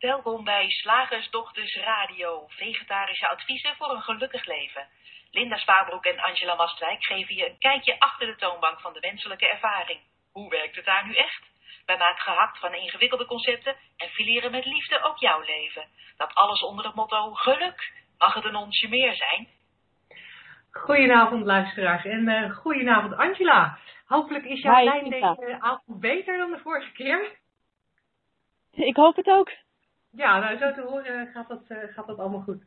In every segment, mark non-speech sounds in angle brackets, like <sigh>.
Welkom bij Slagersdochters Radio, vegetarische adviezen voor een gelukkig leven. Linda Spaarbroek en Angela Mastwijk geven je een kijkje achter de toonbank van de menselijke ervaring. Hoe werkt het daar nu echt? Wij maken gehakt van ingewikkelde concepten en fileren met liefde ook jouw leven. Dat alles onder het motto geluk. Mag het een onsje meer zijn? Goedenavond luisteraars en uh, goedenavond Angela. Hopelijk is jouw lijn deze avond beter dan de vorige keer. Ik hoop het ook. Ja, nou zo te horen gaat dat, eh, gaat dat allemaal goed.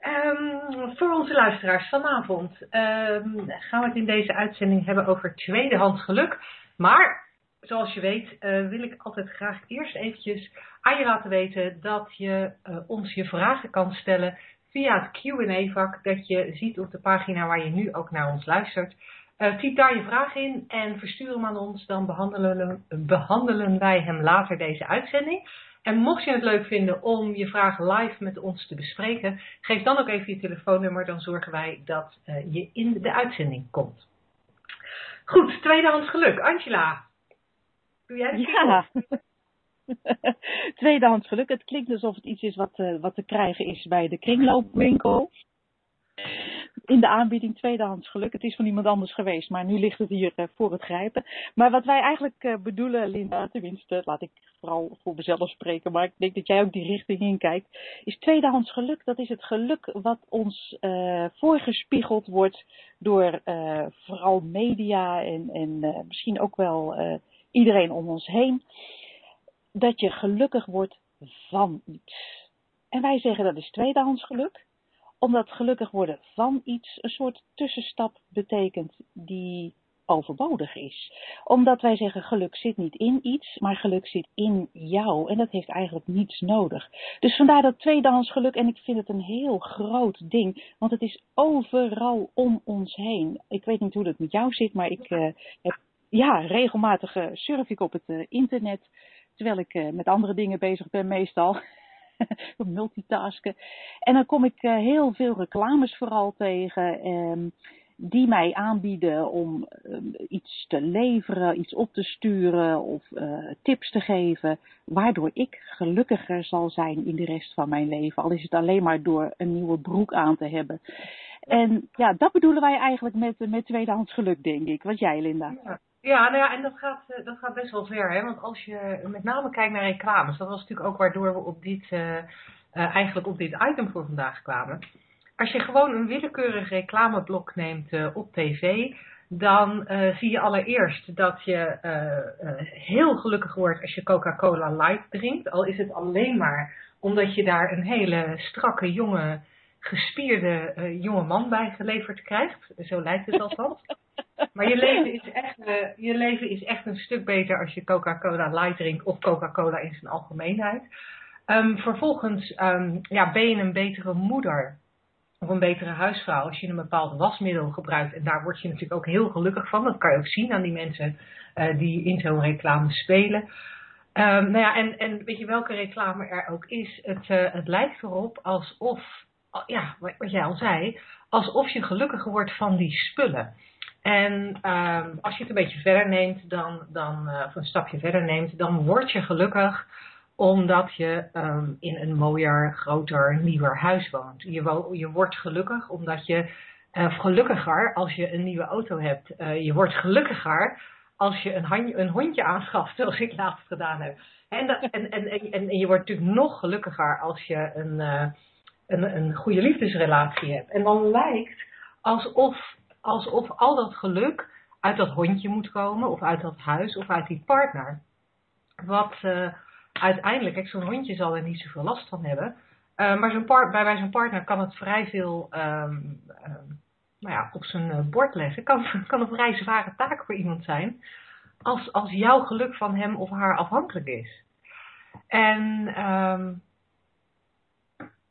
Ehm, voor onze luisteraars vanavond ehm, gaan we het in deze uitzending hebben over tweedehands geluk. Maar zoals je weet eh, wil ik altijd graag eerst eventjes aan je laten weten dat je eh, ons je vragen kan stellen via het Q&A vak dat je ziet op de pagina waar je nu ook naar ons luistert. Uh, typ daar je vraag in en verstuur hem aan ons, dan behandelen, behandelen wij hem later deze uitzending. En mocht je het leuk vinden om je vraag live met ons te bespreken, geef dan ook even je telefoonnummer, dan zorgen wij dat uh, je in de uitzending komt. Goed, tweedehands geluk. Angela, doe jij het? Ja. <laughs> Tweedehands geluk. Het klinkt alsof het iets is wat, uh, wat te krijgen is bij de kringloopwinkel. In de aanbieding tweedehands geluk. Het is van iemand anders geweest, maar nu ligt het hier uh, voor het grijpen. Maar wat wij eigenlijk uh, bedoelen, Linda, tenminste, laat ik vooral voor mezelf spreken, maar ik denk dat jij ook die richting in kijkt, is tweedehands geluk. Dat is het geluk wat ons uh, voorgespiegeld wordt door vooral media en, en misschien ook wel iedereen om ons heen. Dat je gelukkig wordt van iets. En wij zeggen dat is tweedehands geluk omdat gelukkig worden van iets een soort tussenstap betekent die overbodig is. Omdat wij zeggen geluk zit niet in iets, maar geluk zit in jou. En dat heeft eigenlijk niets nodig. Dus vandaar dat tweedehands geluk. En ik vind het een heel groot ding. Want het is overal om ons heen. Ik weet niet hoe dat met jou zit, maar ik uh, heb ja, regelmatig uh, surf ik op het uh, internet. Terwijl ik met andere dingen bezig ben meestal. <laughs> multitasken. En dan kom ik uh, heel veel reclames vooral tegen. Um, die mij aanbieden om um, iets te leveren, iets op te sturen of uh, tips te geven. Waardoor ik gelukkiger zal zijn in de rest van mijn leven. Al is het alleen maar door een nieuwe broek aan te hebben. En ja, dat bedoelen wij eigenlijk met, met tweedehands geluk, denk ik. Wat jij, Linda? Ja. Ja, nou ja, en dat gaat, dat gaat best wel ver. Hè? Want als je met name kijkt naar reclames, dat was natuurlijk ook waardoor we op dit, uh, uh, eigenlijk op dit item voor vandaag kwamen. Als je gewoon een willekeurig reclameblok neemt op tv, dan zie je allereerst dat je heel gelukkig wordt als je Coca-Cola Light drinkt. Al is het alleen maar omdat je daar een hele strakke, jonge, gespierde jonge man bij geleverd krijgt. Zo lijkt het althans. <laughs> Maar je leven, is echt, uh, je leven is echt een stuk beter als je Coca-Cola light drinkt of Coca-Cola in zijn algemeenheid. Um, vervolgens um, ja, ben je een betere moeder of een betere huisvrouw als je een bepaald wasmiddel gebruikt. En daar word je natuurlijk ook heel gelukkig van. Dat kan je ook zien aan die mensen uh, die in zo'n reclame spelen. Um, nou ja, en, en weet je welke reclame er ook is, het, uh, het lijkt erop alsof, ja, wat jij al zei, alsof je gelukkiger wordt van die spullen. En um, als je het een beetje verder neemt, dan, dan, uh, of een stapje verder neemt, dan word je gelukkig omdat je um, in een mooier, groter, nieuwer huis woont. Je, wo je wordt gelukkig omdat je, uh, gelukkiger als je een nieuwe auto hebt. Uh, je wordt gelukkiger als je een, een hondje aanschaft, <laughs> zoals ik laatst gedaan heb. En, dat, en, en, en, en, je wordt natuurlijk nog gelukkiger als je een, een, een goede liefdesrelatie hebt. En dan lijkt alsof alsof al dat geluk uit dat hondje moet komen, of uit dat huis, of uit die partner. Wat uh, uiteindelijk, zo'n hondje zal er niet zoveel last van hebben. Uh, maar bij, bij zo'n partner kan het vrij veel um, nou ja, op zijn uh, bord leggen. Kan, <laughs> kan een vrij zware taak voor iemand zijn. Als, als jouw geluk van hem of haar afhankelijk is. En um,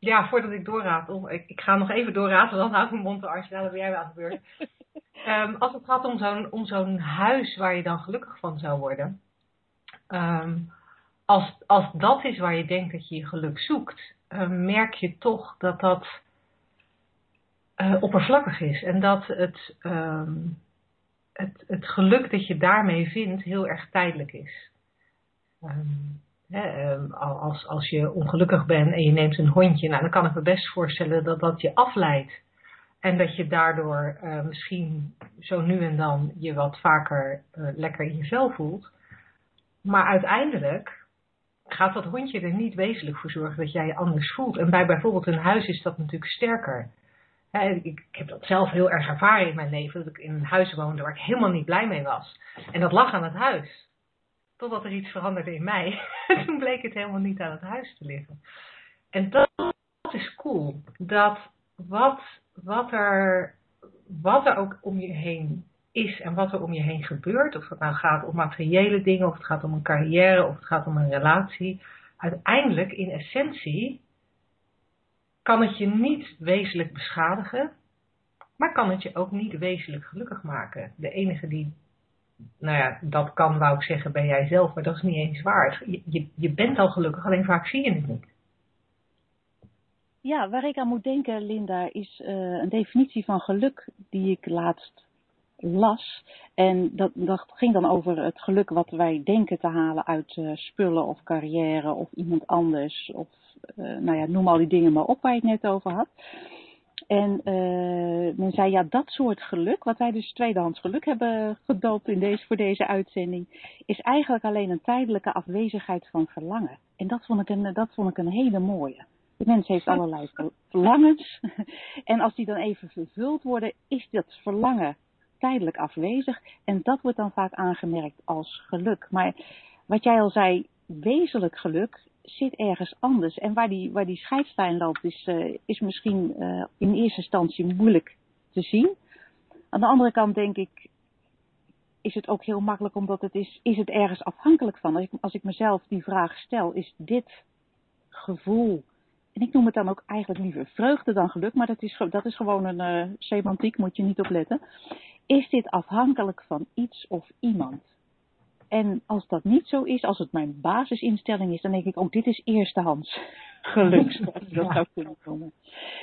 ja, voordat ik doorraad, of ik, ik ga nog even doorraden, dan hou ik mijn mond te Angela, dan ben jij weer aan de beurt. Um, <laughs> als het gaat om zo'n, om zo'n huis waar je dan gelukkig van zou worden. Um, als, als dat is waar je denkt dat je je geluk zoekt, uh, merk je toch dat dat uh, oppervlakkig is. En dat het, um, het, het geluk dat je daarmee vindt heel erg tijdelijk is. Ehm, als, als je ongelukkig bent en je neemt een hondje, nou, dan kan ik me best voorstellen dat dat je afleidt. En dat je daardoor uh, misschien zo nu en dan je wat vaker uh, lekker in je vel voelt. Maar uiteindelijk gaat dat hondje er niet wezenlijk voor zorgen dat jij je anders voelt. En bij bijvoorbeeld een huis is dat natuurlijk sterker. ik, ik, heb dat zelf heel erg ervaren in mijn leven, dat ik in een huis woonde waar ik helemaal niet blij mee was. En dat lag aan het huis. Totdat er iets veranderde in mij. <laughs> En toen bleek het helemaal niet aan het huis te liggen. En dat, is cool. Dat wat, wat, er, wat er ook om je heen is en wat er om je heen gebeurt, of het nou gaat om materiële dingen, of het gaat om een carrière, of het gaat om een relatie, uiteindelijk in essentie kan het je niet wezenlijk beschadigen, maar kan het je ook niet wezenlijk gelukkig maken. De enige die, nou ja, dat kan, wou ik zeggen, ben jij zelf, maar dat is niet eens waar. Je, je, je bent al gelukkig, alleen vaak zie je het niet. Ja, waar ik aan moet denken, Linda, is uh, een definitie van geluk die ik laatst las. En dat, dat ging dan over het geluk wat wij denken te halen uit uh, spullen of carrière of iemand anders. Of uh, nou ja, noem al die dingen maar op waar je het net over had. En uh, men zei, ja, dat soort geluk, wat wij dus tweedehands geluk hebben gedoopt in deze, voor deze uitzending, is eigenlijk alleen een tijdelijke afwezigheid van verlangen. En dat vond ik een, dat vond ik een hele mooie. De mens heeft allerlei verlangens. <laughs> En als die dan even vervuld worden, is dat verlangen tijdelijk afwezig. En dat wordt dan vaak aangemerkt als geluk. Maar wat jij al zei, wezenlijk geluk zit ergens anders. En waar die, waar die scheidslijn loopt, is, uh, is misschien uh, in eerste instantie moeilijk te zien. Aan de andere kant denk ik, is het ook heel makkelijk, omdat het is, is het ergens afhankelijk van. Als ik, mezelf die vraag stel, is dit gevoel, en ik noem het dan ook eigenlijk liever vreugde dan geluk, maar dat is, dat is gewoon een uh, semantiek, moet je niet opletten is dit afhankelijk van iets of iemand? En als dat niet zo is, als het mijn basisinstelling is, dan denk ik ook, oh, dit is eerstehands <laughs> geluk, <laughs> dat zou kunnen noemen.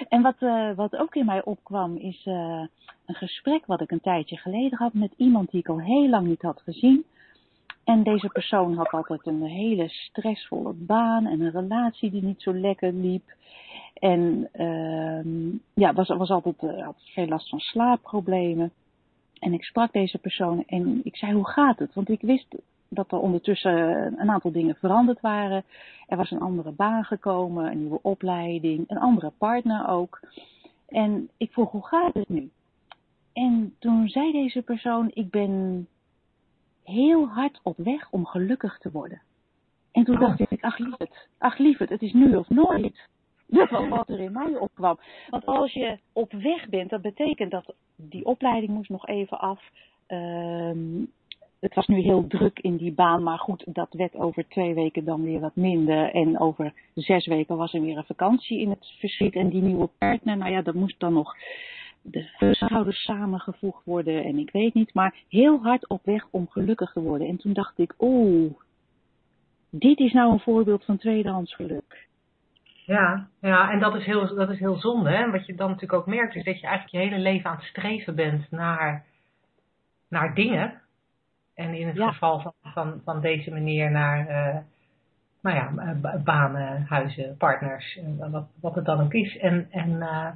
En wat, uh, wat ook in mij opkwam, is uh, een gesprek wat ik een tijdje geleden had met iemand die ik al heel lang niet had gezien. En deze persoon had altijd een hele stressvolle baan en een relatie die niet zo lekker liep. En uh, ja, was, was altijd uh, had veel last van slaapproblemen. En ik sprak deze persoon en ik zei, hoe gaat het? Want ik wist dat er ondertussen een aantal dingen veranderd waren. Er was een andere baan gekomen, een nieuwe opleiding, een andere partner ook. En ik vroeg, hoe gaat het nu? En toen zei deze persoon, ik ben heel hard op weg om gelukkig te worden. En toen dacht ik, ach lieverd, ach lieverd, het is nu of nooit. Dat <laughs> wat er in mij opkwam. Want als je op weg bent, dat betekent dat die opleiding moest nog even af. Um, het was nu heel druk in die baan, maar goed, dat werd over twee weken dan weer wat minder. En over zes weken was er weer een vakantie in het verschiet. En die nieuwe partner, nou ja, dat moest dan nog de huishoudens samengevoegd worden en ik weet niet. Maar heel hard op weg om gelukkig te worden. En toen dacht ik, oeh, dit is nou een voorbeeld van tweedehands geluk. Ja, ja, en dat is heel, dat is heel zonde. Hè? Wat je dan natuurlijk ook merkt, is dat je eigenlijk je hele leven aan het streven bent naar, naar dingen. En in het geval van, van, van deze meneer naar, uh, nou ja, banen, huizen, partners, wat, wat het dan ook is. En, en, uh,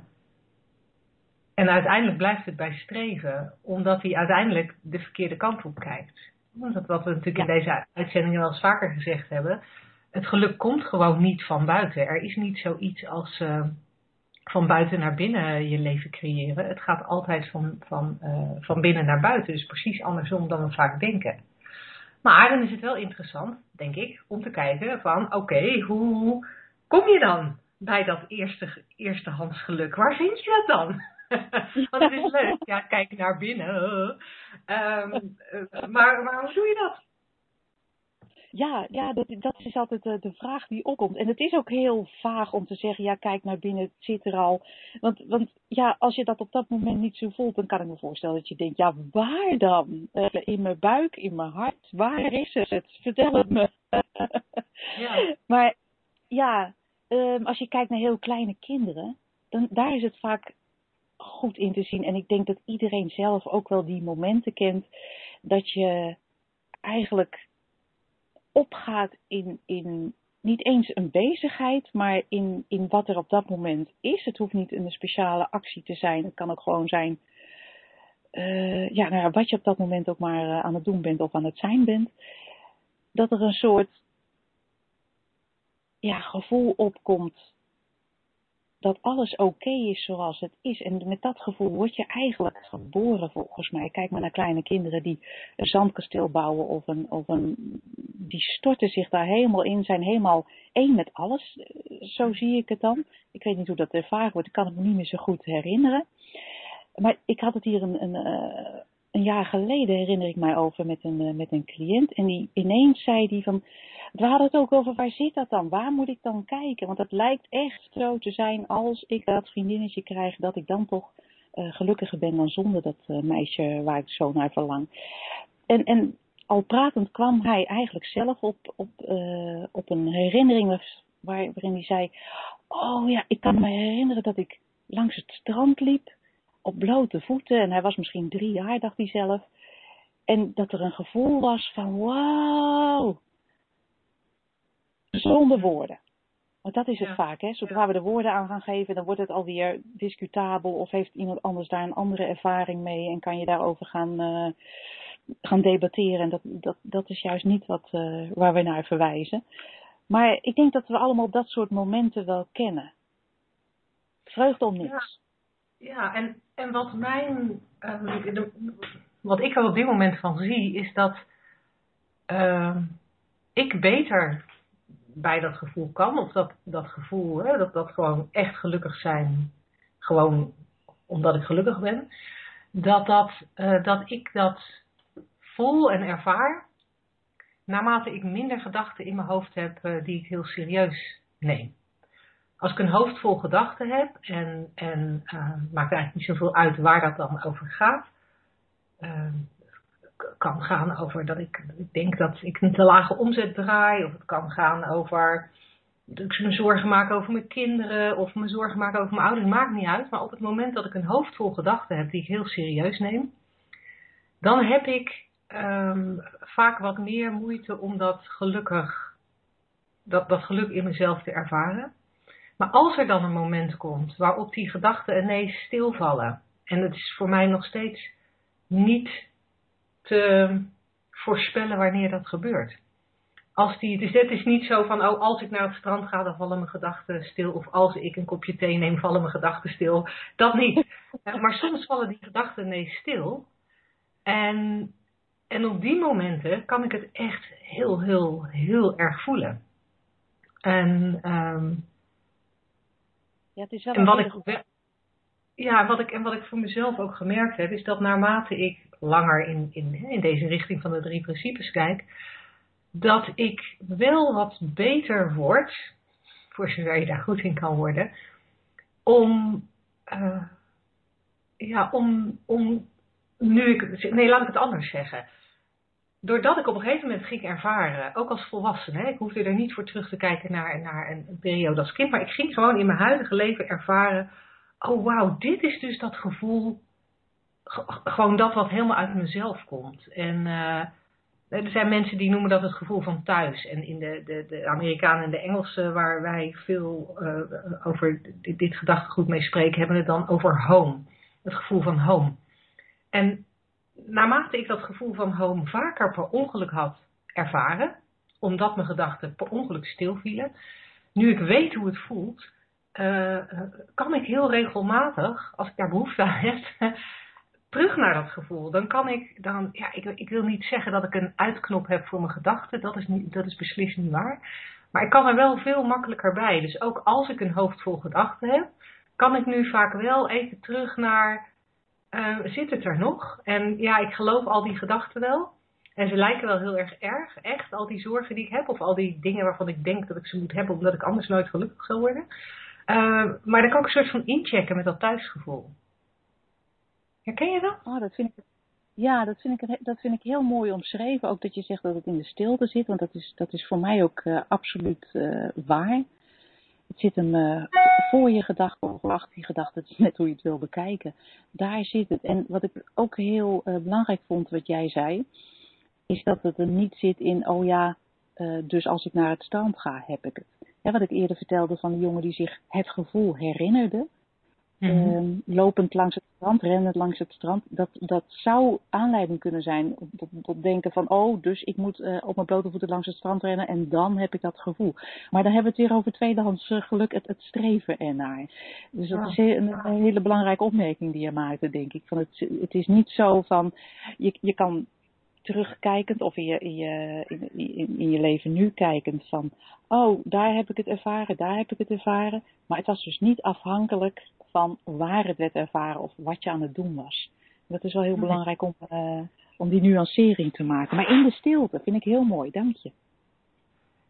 en uiteindelijk blijft het bij streven, omdat hij uiteindelijk de verkeerde kant op kijkt. Dat wat we natuurlijk in deze uitzendingen wel eens vaker gezegd hebben het geluk komt gewoon niet van buiten. Er is niet zoiets als uh, van buiten naar binnen je leven creëren. Het gaat altijd van, van, uh, van binnen naar buiten. Dus precies andersom dan we vaak denken. Maar dan is het wel interessant, denk ik, om te kijken van oké, hoe kom je dan bij dat eerste, eerstehands geluk? Waar vind je dat dan? <laughs> Want het is leuk, ja, kijk naar binnen. Um, maar, maar hoe doe je dat? Ja, ja dat, dat is altijd de, de, vraag die opkomt. En het is ook heel vaag om te zeggen, ja, kijk naar binnen, het zit er al. Want, want ja, als je dat op dat moment niet zo voelt, dan kan ik me voorstellen dat je denkt, ja, waar dan? Uh, in mijn buik, in mijn hart, waar is het? Vertel het me. <laughs> ja. <laughs> Maar ja, um, als je kijkt naar heel kleine kinderen, dan daar is het vaak goed in te zien. En ik denk dat iedereen zelf ook wel die momenten kent dat je eigenlijk opgaat in, in niet eens een bezigheid, maar in, in wat er op dat moment is. Het hoeft niet een speciale actie te zijn. Het kan ook gewoon zijn uh, ja, nou ja, wat je op dat moment ook maar uh, aan het doen bent of aan het zijn bent. Dat er een soort ja, gevoel opkomt dat alles oké is zoals het is. En met dat gevoel word je eigenlijk geboren volgens mij. Kijk maar naar kleine kinderen die een zandkasteel bouwen of een, of een die storten zich daar helemaal in, zijn helemaal één met alles. Zo zie ik het dan. Ik weet niet hoe dat ervaren wordt, ik kan het me niet meer zo goed herinneren. Maar ik had het hier een, een, eh, een jaar geleden, herinner ik mij over, met een, eh, met een cliënt. En die ineens zei die van, we hadden het ook over waar zit dat dan? Waar moet ik dan kijken? Want het lijkt echt zo te zijn als ik dat vriendinnetje krijg, dat ik dan toch uh, gelukkiger ben dan zonder dat uh, meisje waar ik zo naar verlang. En, en al pratend kwam hij eigenlijk zelf op, op, op een herinnering waar, waarin hij zei, oh ja, ik kan me herinneren dat ik langs het strand liep op blote voeten. En hij was misschien drie jaar, dacht hij zelf. En dat er een gevoel was van wauw. Zonder woorden. Want dat is het vaak, hè. Zodra we de woorden aan gaan geven, dan wordt het alweer discutabel. Of heeft iemand anders daar een andere ervaring mee en kan je daarover gaan, uh, gaan debatteren. En dat, dat, dat is juist niet wat, uh, waar we naar verwijzen. Maar ik denk dat we allemaal dat soort momenten wel kennen. Vreugde om niks. Ja, en, en wat mijn, uh, wat ik er op dit moment van zie, is dat uh, ik beter bij dat gevoel kan. Of dat, dat gevoel, hè, dat, dat gewoon echt gelukkig zijn, gewoon omdat ik gelukkig ben. Dat, dat, uh, dat ik dat voel en ervaar, naarmate ik minder gedachten in mijn hoofd heb uh, die ik heel serieus neem als ik een hoofd vol gedachten heb en, en uh, maakt eigenlijk niet zoveel uit waar dat dan over gaat. Uh, kan gaan over dat ik, ik denk dat ik een te lage omzet draai, of het kan gaan over dat ik me zorgen maak over mijn kinderen, of me zorgen maak over mijn ouders, maakt niet uit. Maar op het moment dat ik een hoofd vol gedachten heb die ik heel serieus neem, dan heb ik um, vaak wat meer moeite om dat gelukkig, dat, dat geluk in mezelf te ervaren. Maar als er dan een moment komt waarop die gedachten ineens stilvallen, en het is voor mij nog steeds niet te voorspellen wanneer dat gebeurt. Als die, dus het is niet zo van, oh, als ik naar het strand ga, dan vallen mijn gedachten stil. Of als ik een kopje thee neem, vallen mijn gedachten stil. Dat niet. <laughs> maar soms vallen die gedachten ineens stil. En, en op die momenten kan ik het echt heel, heel, heel erg voelen. En um, ja, het is wel en wat ik, ja, wat ik, en wat ik voor mezelf ook gemerkt heb, is dat naarmate ik langer in, in, in deze richting van de drie principes kijk, dat ik wel wat beter word, voor zover je daar goed in kan worden, om, uh, ja, om, om nu ik, nee, laat ik het anders zeggen doordat ik op een gegeven moment ging ervaren, ook als volwassene, ik hoefde er niet voor terug te kijken naar, naar een periode als kind, maar ik ging gewoon in mijn huidige leven ervaren, oh wauw, dit is dus dat gevoel, gewoon dat wat helemaal uit mezelf komt. En uh, er zijn mensen die noemen dat het gevoel van thuis. En in de, de, de Amerikanen en de Engelsen, waar wij veel uh, over dit, dit gedachtegoed mee spreken, hebben het dan over home. Het gevoel van home. En naarmate ik dat gevoel van home vaker per ongeluk had ervaren, omdat mijn gedachten per ongeluk stilvielen, nu ik weet hoe het voelt, uh, kan ik heel regelmatig, als ik daar behoefte aan heb, <laughs> terug naar dat gevoel. Dan kan ik, dan, ja, ik, ik, wil niet zeggen dat ik een uitknop heb voor mijn gedachten, dat is, niet, dat is beslist niet waar. Maar ik kan er wel veel makkelijker bij. Dus ook als ik een hoofd vol gedachten heb, kan ik nu vaak wel even terug naar uh, zit het er nog. En ja, ik geloof al die gedachten wel. En ze lijken wel heel erg erg, echt, al die zorgen die ik heb. Of al die dingen waarvan ik denk dat ik ze moet hebben, omdat ik anders nooit gelukkig zal worden. Uh, maar dan kan ik een soort van inchecken met dat thuisgevoel. Herken je dat? Oh, dat vind ik, ja, dat vind, ik, dat vind ik heel mooi omschreven. Ook dat je zegt dat het in de stilte zit, want dat is, dat is voor mij ook uh, absoluut waar. Het zit hem voor je gedachte of achter je gedachte. Het <laughs> is net hoe je het wil bekijken. Daar zit het. En wat ik ook heel uh, belangrijk vond wat jij zei, is dat het er niet zit in, oh ja, eh, dus als ik naar het strand ga, heb ik het. Ja, wat ik eerder vertelde van de jongen die zich het gevoel herinnerde. Mhm. Ehm, lopend langs het strand, rennend langs het strand. Dat, dat zou aanleiding kunnen zijn tot, tot denken van, oh, dus ik moet eh, op mijn blote voeten langs het strand rennen en dan heb ik dat gevoel. Maar dan hebben we het weer over tweedehands eh, geluk, het, het streven ernaar. Dus dat is een, een hele belangrijke opmerking die je maakte, denk ik. Van het, het is niet zo van, je, je kan terugkijkend of in je, in, je, in, in, je leven nu kijkend van, oh, daar heb ik het ervaren, daar heb ik het ervaren. Maar het was dus niet afhankelijk van waar het werd ervaren of wat je aan het doen was. Dat is wel heel Nee. belangrijk om, eh, om die nuancering te maken. Maar in de stilte vind ik heel mooi, dank je.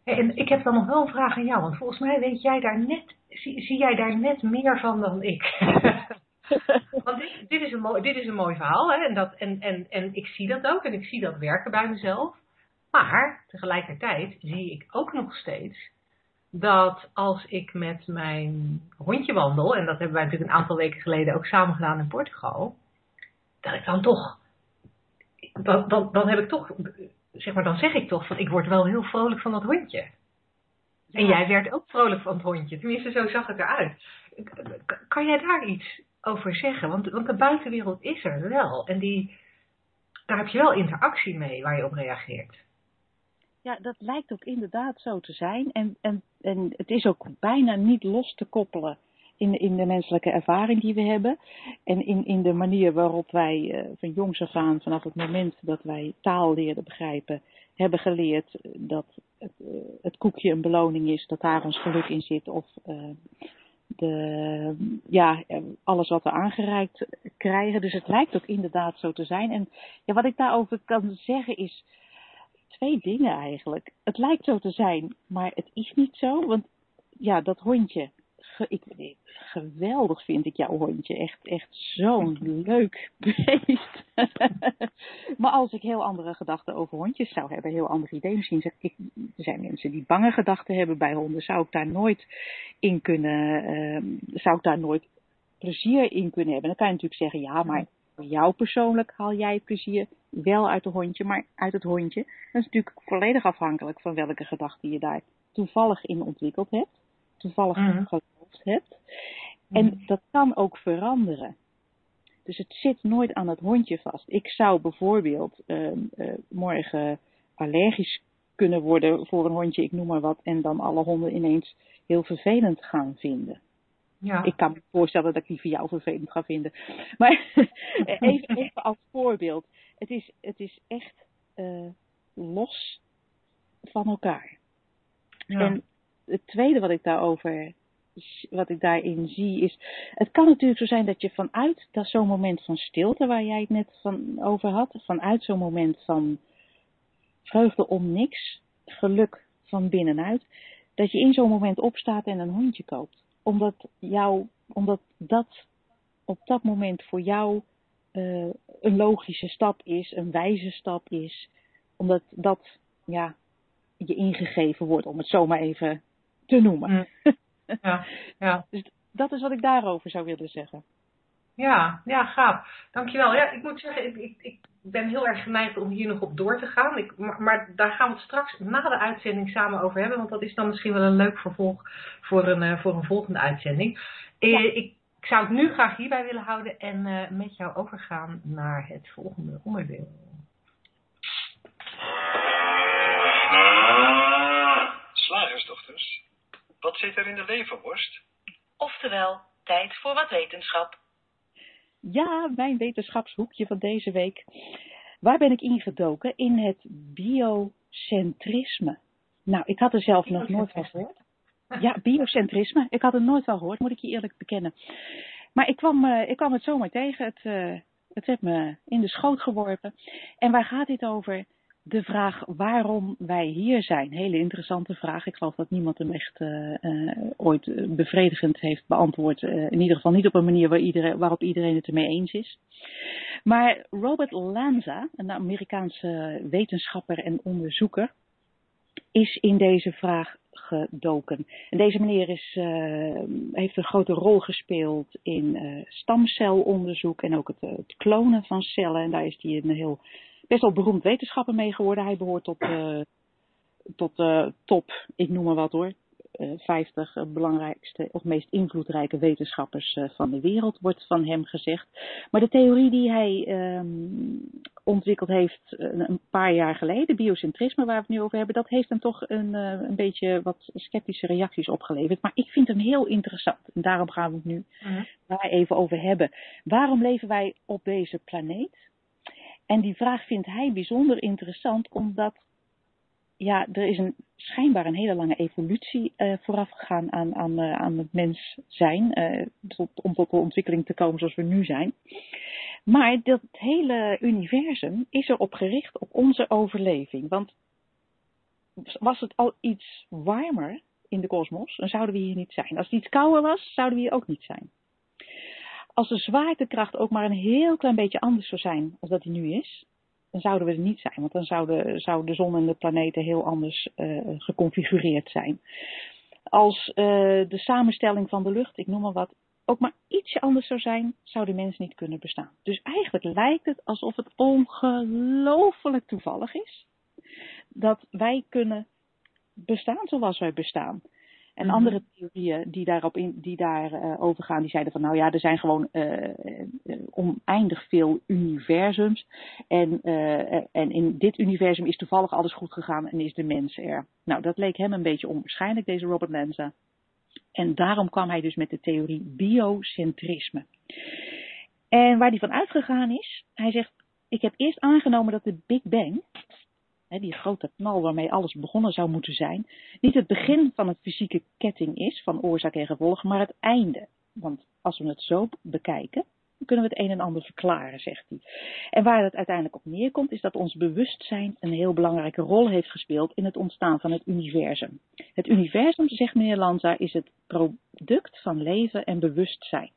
En ik heb dan nog wel een vraag aan jou, want volgens mij weet jij daar net, zie, zie jij daar net meer van dan ik. <laughs> <laughs> want dit, dit, is een mooi, dit is een mooi verhaal hè? En, dat, en, en, en ik zie dat ook en ik zie dat werken bij mezelf. Maar tegelijkertijd zie ik ook nog steeds dat als ik met mijn hondje wandel, en dat hebben wij natuurlijk een aantal weken geleden ook samen gedaan in Portugal, dat ik dan toch, dan, dan, dan heb ik toch, zeg maar, dan zeg ik toch van ik word wel heel vrolijk van dat hondje. En jij werd ook vrolijk van het hondje. Tenminste, zo zag het eruit. Kan jij daar iets over zeggen? Want, de buitenwereld is er wel. En die, daar heb je wel interactie mee waar je op reageert. Ja, dat lijkt ook inderdaad zo te zijn. En, en, en het is ook bijna niet los te koppelen in, in de menselijke ervaring die we hebben. En in, in de manier waarop wij eh, van jongs af aan, vanaf het moment dat wij taal leerden begrijpen, hebben geleerd dat het, eh, het koekje een beloning is, dat daar ons geluk in zit. Of eh, de, ja, eh, alles wat we aangereikt krijgen. Dus het lijkt ook inderdaad zo te zijn. En ja, wat ik daarover kan zeggen is twee dingen eigenlijk. Het lijkt zo te zijn, maar het is niet zo. Want ja, dat hondje. Ik, ik- geweldig vind ik jouw hondje. Echt, echt zo'n leuk <laughs> beest. <laughs> maar als ik heel andere gedachten over hondjes zou hebben, heel andere ideeën. Misschien zeg ik, er zijn mensen die bange gedachten hebben bij honden. Zou ik daar nooit in kunnen, ehm, zou ik daar nooit plezier in kunnen hebben? Dan kan je natuurlijk zeggen, ja, maar voor jou persoonlijk haal jij plezier wel uit het hondje, maar uit het hondje. Dat is natuurlijk volledig afhankelijk van welke gedachten je daar toevallig in ontwikkeld hebt, toevallig Mhm. geloofd hebt. En dat kan ook veranderen. Dus het zit nooit aan het hondje vast. Ik zou bijvoorbeeld ehm, eh, morgen allergisch kunnen worden voor een hondje, ik noem maar wat, en dan alle honden ineens heel vervelend gaan vinden. Ja. Ik kan me voorstellen dat ik die voor jou vervelend ga vinden. <laughs> Maar <laughs> even, even als voorbeeld. Het is, het is echt eh, los van elkaar. ja. En het tweede wat ik daarover, wat ik daarin zie is, het kan natuurlijk zo zijn dat je vanuit dat zo'n moment van stilte waar jij het net van over had, vanuit zo'n moment van vreugde om niks, geluk van binnenuit, dat je in zo'n moment opstaat en een hondje koopt. Omdat jou, omdat dat op dat moment voor jou eh, een logische stap is, een wijze stap is, omdat dat ja, je ingegeven wordt, om het zomaar even te noemen. Mm. <laughs> ja, ja. Dus dat is wat ik daarover zou willen zeggen. Ja, ja, gaaf. Dankjewel. Ja, ik moet zeggen, ik, ik, ik ben heel erg geneigd om hier nog op door te gaan. Ik, maar, maar daar gaan we het straks na de uitzending samen over hebben. Want dat is dan misschien wel een leuk vervolg voor een, eh, voor een volgende uitzending. Eh, ik zou het nu graag hierbij willen houden en eh, met jou overgaan naar het volgende onderdeel. Slagersdochters, wat zit er in de leverworst? Oftewel, tijd voor wat wetenschap. Ja, mijn wetenschapshoekje van deze week. Waar ben ik ingedoken? In het biocentrisme. Nou, ik had er zelf nog nooit van gehoord. Ja, biocentrisme. Ik had het nooit van gehoord, moet ik je eerlijk bekennen. Maar ik kwam, eh, ik kwam het zomaar tegen. Het, eh, het heeft me in de schoot geworpen. En waar gaat dit over? De vraag waarom wij hier zijn. Hele interessante vraag. Ik geloof dat niemand hem echt eh, eh, ooit eh, bevredigend heeft beantwoord. In ieder geval niet op een manier waar iedereen, waarop iedereen het ermee eens is. Maar Robert Lanza, een Amerikaanse wetenschapper en onderzoeker, is in deze vraag gedoken. En deze meneer is, heeft een grote rol gespeeld in stamcelonderzoek en ook het, het klonen van cellen. En daar is hij een heel best wel beroemd wetenschapper mee geworden. Hij behoort tot eh, tot de top, ik noem maar wat hoor, 50 belangrijkste of meest invloedrijke wetenschappers van de wereld, wordt van hem gezegd. Maar de theorie die hij um, ontwikkeld heeft een paar jaar geleden, biocentrisme waar we het nu over hebben, dat heeft hem toch een, een beetje wat sceptische reacties opgeleverd. Maar ik vind hem heel interessant en daarom gaan we het nu uh-huh. daar even over hebben. Waarom leven wij op deze planeet? En die vraag vindt hij bijzonder interessant omdat ja, er is een, schijnbaar een hele lange evolutie uh, vooraf gegaan aan, aan, aan het mens zijn. Uh, tot, om tot de ontwikkeling te komen zoals we nu zijn. Maar dat hele universum is erop gericht op onze overleving. Want was het al iets warmer in de kosmos, dan zouden we hier niet zijn. Als het iets kouder was, zouden we hier ook niet zijn. Als de zwaartekracht ook maar een heel klein beetje anders zou zijn als dat die nu is, dan zouden we er niet zijn. Want dan zouden, zou de zon en de planeten heel anders uh, geconfigureerd zijn. Als uh, de samenstelling van de lucht, ik noem maar wat, ook maar ietsje anders zou zijn, zou de mens niet kunnen bestaan. Dus eigenlijk lijkt het alsof het ongelooflijk toevallig is dat wij kunnen bestaan zoals wij bestaan. En mhm. andere theorieën die daarop in, die daar uh, over gaan, die zeiden van nou ja, er zijn gewoon uh, uh, oneindig veel universums. En, en in dit universum is toevallig alles goed gegaan en is de mens er. Nou, dat leek hem een beetje onwaarschijnlijk, deze Robert Lanza. En daarom kwam hij dus met de theorie biocentrisme. En waar hij van uitgegaan is, hij zegt, ik heb eerst aangenomen dat de Big Bang, die grote knal waarmee alles begonnen zou moeten zijn, niet het begin van een fysieke ketting is van oorzaak en gevolg, maar het einde. Want als we het zo bekijken, kunnen we het een en ander verklaren, zegt hij. En waar het uiteindelijk op neerkomt, is dat ons bewustzijn een heel belangrijke rol heeft gespeeld in het ontstaan van het universum. Het universum, zegt meneer Lanza, is het product van leven en bewustzijn.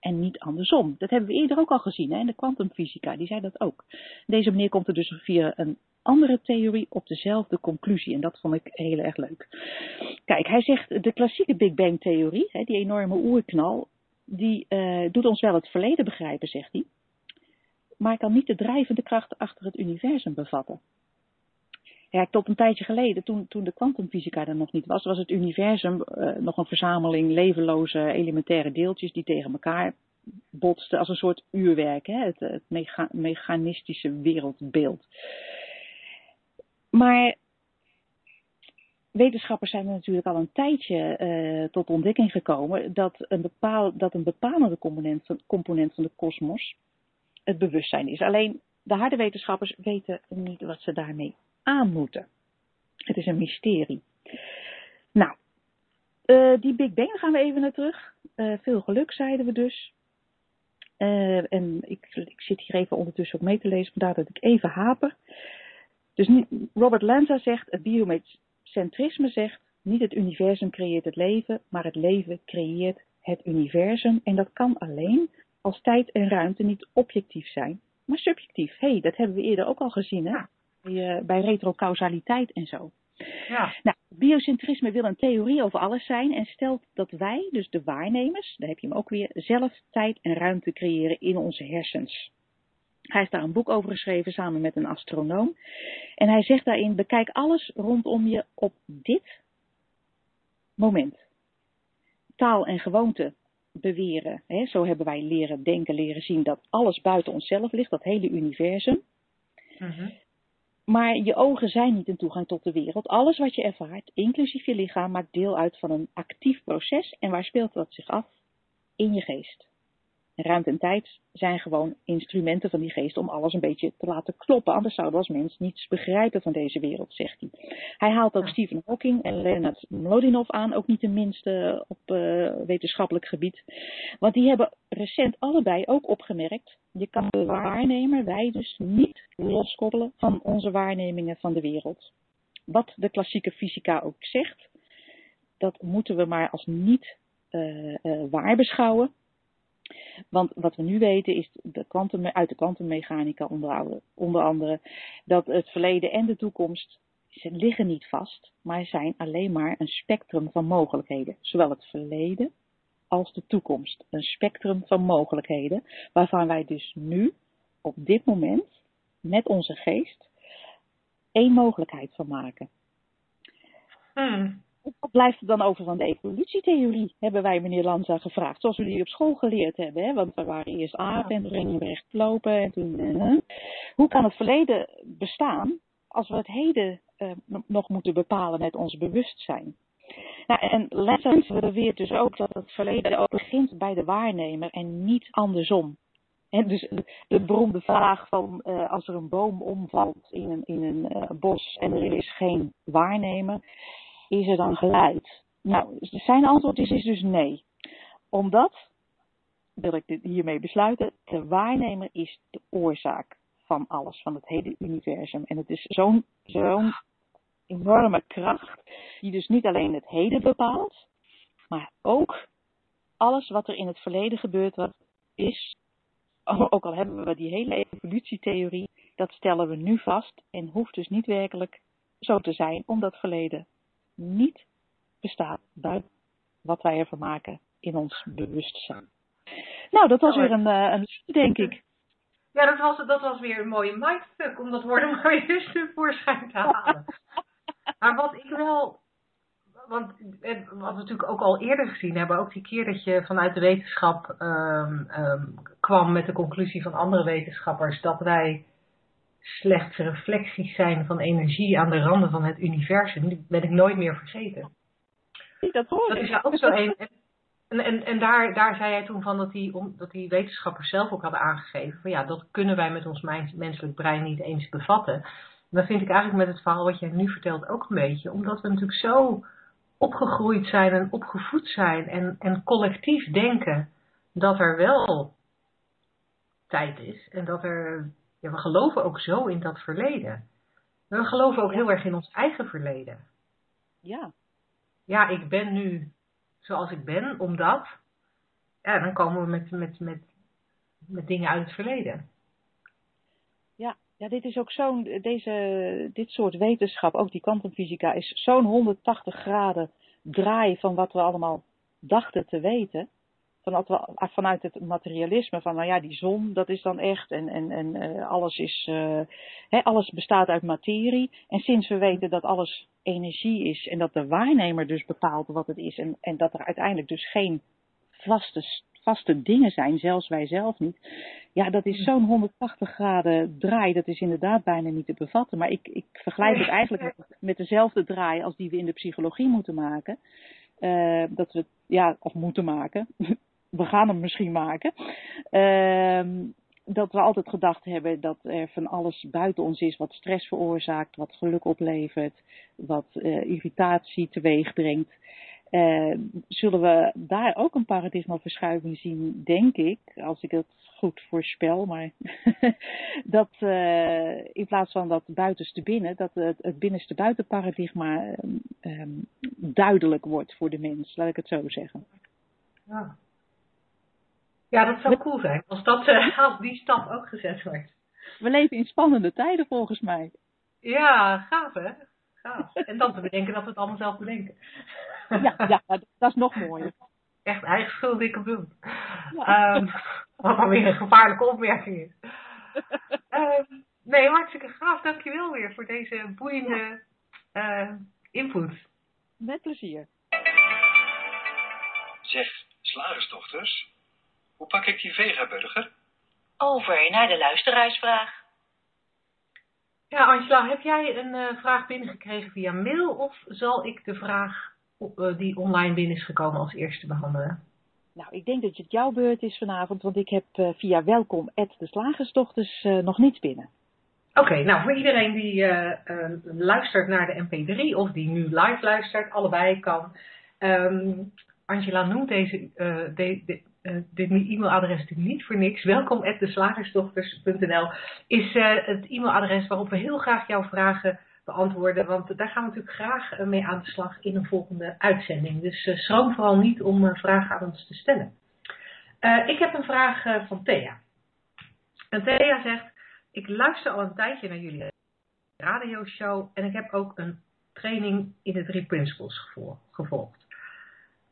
En niet andersom. Dat hebben we eerder ook al gezien hè, in de kwantumfysica, die zei dat ook. Deze meneer komt er dus via een andere theorie op dezelfde conclusie. En dat vond ik heel erg leuk. Kijk, hij zegt de klassieke Big Bang theorie, die enorme oerknal, die uh, doet ons wel het verleden begrijpen, zegt hij. Maar kan niet de drijvende kracht achter het universum bevatten. Ja, tot een tijdje geleden, toen, toen de kwantumfysica er nog niet was, was het universum uh, nog een verzameling levenloze elementaire deeltjes die tegen elkaar botsten als een soort uurwerk, hè? het, mechanistische wereldbeeld. Maar wetenschappers zijn er natuurlijk al een tijdje uh, tot ontdekking gekomen dat een, bepaal, dat een bepalende component component van de kosmos het bewustzijn is. Alleen de harde wetenschappers weten niet wat ze daarmee aan moeten. Het is een mysterie. Nou, uh, die Big Bang gaan we even naar terug. Uh, veel geluk, zeiden we dus. en ik, ik, zit hier even ondertussen ook mee te lezen, vandaar dat ik even haper. Dus Robert Lanza zegt, het biocentrisme zegt, niet het universum creëert het leven, maar het leven creëert het universum. En dat kan alleen als tijd en ruimte niet objectief zijn, maar subjectief. Hé, hey, dat hebben we eerder ook al gezien, hè? Bij, uh, bij retrocausaliteit en zo. Ja. Nou, biocentrisme wil een theorie over alles zijn en stelt dat wij, dus de waarnemers, daar heb je hem ook weer, zelf tijd en ruimte creëren in onze hersens. Hij heeft daar een boek over geschreven samen met een astronoom. En hij zegt daarin: bekijk alles rondom je op dit moment. Taal en gewoonte beweren, hè, zo hebben wij leren denken, leren zien dat alles buiten onszelf ligt, dat hele universum. Mhm. Maar je ogen zijn niet een toegang tot de wereld. Alles wat je ervaart, inclusief je lichaam, maakt deel uit van een actief proces. En waar speelt dat zich af? In je geest ruimte en tijd zijn gewoon instrumenten van die geest om alles een beetje te laten kloppen. Anders zouden we als mens niets begrijpen van deze wereld, zegt hij. Hij haalt ook Stephen Hawking en Leonard Mlodinov aan, ook niet de minste op uh, wetenschappelijk gebied. Want die hebben recent allebei ook opgemerkt, je kan de waarnemer, wij dus, niet loskoppelen van onze waarnemingen van de wereld. Wat de klassieke fysica ook zegt, dat moeten we maar als niet uh, uh, waar beschouwen. Want wat we nu weten is uit de kwantummechanica onder, onder andere dat het verleden en de toekomst ze liggen niet vast, maar zijn alleen maar een spectrum van mogelijkheden. Zowel het verleden als de toekomst. Een spectrum van mogelijkheden waarvan wij dus nu, op dit moment, met onze geest, één mogelijkheid van maken. Hmm. Wat blijft er dan over van de evolutietheorie, hebben wij meneer Lanza gevraagd. Zoals we die op school geleerd hebben. Hè? Want we waren eerst apen en toen gingen we recht lopen. En toen, eh, hoe kan het verleden bestaan als we het heden eh, nog moeten bepalen met ons bewustzijn? Nou, en Lessons beweert dus ook dat het verleden begint bij de waarnemer en niet andersom. En dus de beroemde vraag van uh, als er een boom omvalt in een, in een uh, bos en er is geen waarnemer, is er dan geluid? Nou, zijn antwoord is, is dus nee. Omdat, wil ik dit hiermee besluiten, de waarnemer is de oorzaak van alles, van het hele universum. En het is zo'n enorme kracht, die dus niet alleen het heden bepaalt, maar ook alles wat er in het verleden gebeurt, wat is, ook al hebben we die hele evolutietheorie, dat stellen we nu vast en hoeft dus niet werkelijk zo te zijn, omdat het verleden niet bestaat buiten wat wij ervan maken in ons bewustzijn. Nou, dat was weer een, een denk ik. Ja, dat was, dat was weer een mooie mindfuck om dat woord <laughs> maar weer eens tevoorschijn te halen. maar wat ik wel, want wat we natuurlijk ook al eerder gezien hebben, ook die keer dat je vanuit de wetenschap um, um, kwam met de conclusie van andere wetenschappers dat wij slechts reflecties zijn van energie aan de randen van het universum, die ben ik nooit meer vergeten. Dat hoor Dat is ja ook zo een. En, en, en daar, daar zei jij toen van dat die, om, dat die wetenschappers zelf ook hadden aangegeven van ja, dat kunnen wij met ons menselijk brein niet eens bevatten. En dat vind ik eigenlijk met het verhaal wat jij nu vertelt ook een beetje, omdat we natuurlijk zo opgegroeid zijn en opgevoed zijn en, en collectief denken dat er wel tijd is en dat er ja, we geloven ook zo in dat verleden. We geloven ook heel erg in ons eigen verleden. Ja. Ja, ik ben nu zoals ik ben, omdat. Ja, dan komen we met, met, met, met dingen uit het verleden. Ja, ja dit is ook zo'n, deze, dit soort wetenschap, ook die kwantumfysica, is zo'n 180 graden draai van wat we allemaal dachten te weten vanuit, vanuit het materialisme van nou ja, die zon, dat is dan echt en, en, en uh, alles, is, uh, hè, alles bestaat uit materie. En sinds we weten dat alles energie is en dat de waarnemer dus bepaalt wat het is en, en dat er uiteindelijk dus geen vaste, vaste dingen zijn, zelfs wij zelf niet. Ja, dat is zo'n 180 graden draai, dat is inderdaad bijna niet te bevatten. Maar ik, ik vergelijk het eigenlijk met, <laughs> met dezelfde draai als die we in de psychologie moeten maken. Uh, dat we, ja, of moeten maken <laughs> we gaan hem misschien maken. Uh, dat we altijd gedacht hebben dat er van alles buiten ons is wat stress veroorzaakt, wat geluk oplevert, wat uh, irritatie teweeg brengt. Uh, zullen we daar ook een paradigmaverschuiving zien, denk ik, als ik het goed voorspel, maar <laughs> dat uh, in plaats van dat buitenste binnen, dat het, binnenste buitenparadigma um, duidelijk wordt voor de mens, laat ik het zo zeggen. Ja. Ja, dat zou cool zijn als, dat, uh, <laughs> als die stap ook gezet wordt. We leven in spannende tijden volgens mij. Ja, gaaf hè? Gaaf. En dan te bedenken dat we het allemaal zelf bedenken. Ja, <laughs> ja dat is nog mooier. Echt eigen schuld, dikke bloed. Ja. Um, <laughs> wat dan weer een gevaarlijke opmerking is. Um, nee, hartstikke gaaf. Dankjewel weer voor deze boeiende uh, input. Met plezier. Zeg, slagersdochters, hoe pak ik die vegaburger? Over naar de luisteraarsvraag. Ja, Angela, heb jij een uh, vraag binnengekregen via mail of zal ik de vraag op, uh, die online binnen is gekomen als eerste behandelen? Nou, ik denk dat het jouw beurt is vanavond, want ik heb uh, via welkom de slagersdochters nog niets binnen. Oké, okay, nou voor iedereen die luistert naar de MP3 of die nu live luistert, allebei kan. Um, Angela noemt deze, de, de, uh, dit e-mailadres natuurlijk niet voor niks. Welkom at deslagersdochters.nl is uh, het e-mailadres waarop we heel graag jouw vragen beantwoorden. Want daar gaan we natuurlijk graag uh, mee aan de slag in een volgende uitzending. Dus schroom vooral niet om vragen aan ons te stellen. ik heb een vraag van Thea. En Thea zegt, ik luister al een tijdje naar jullie radioshow en ik heb ook een training in de drie principles gevolgd.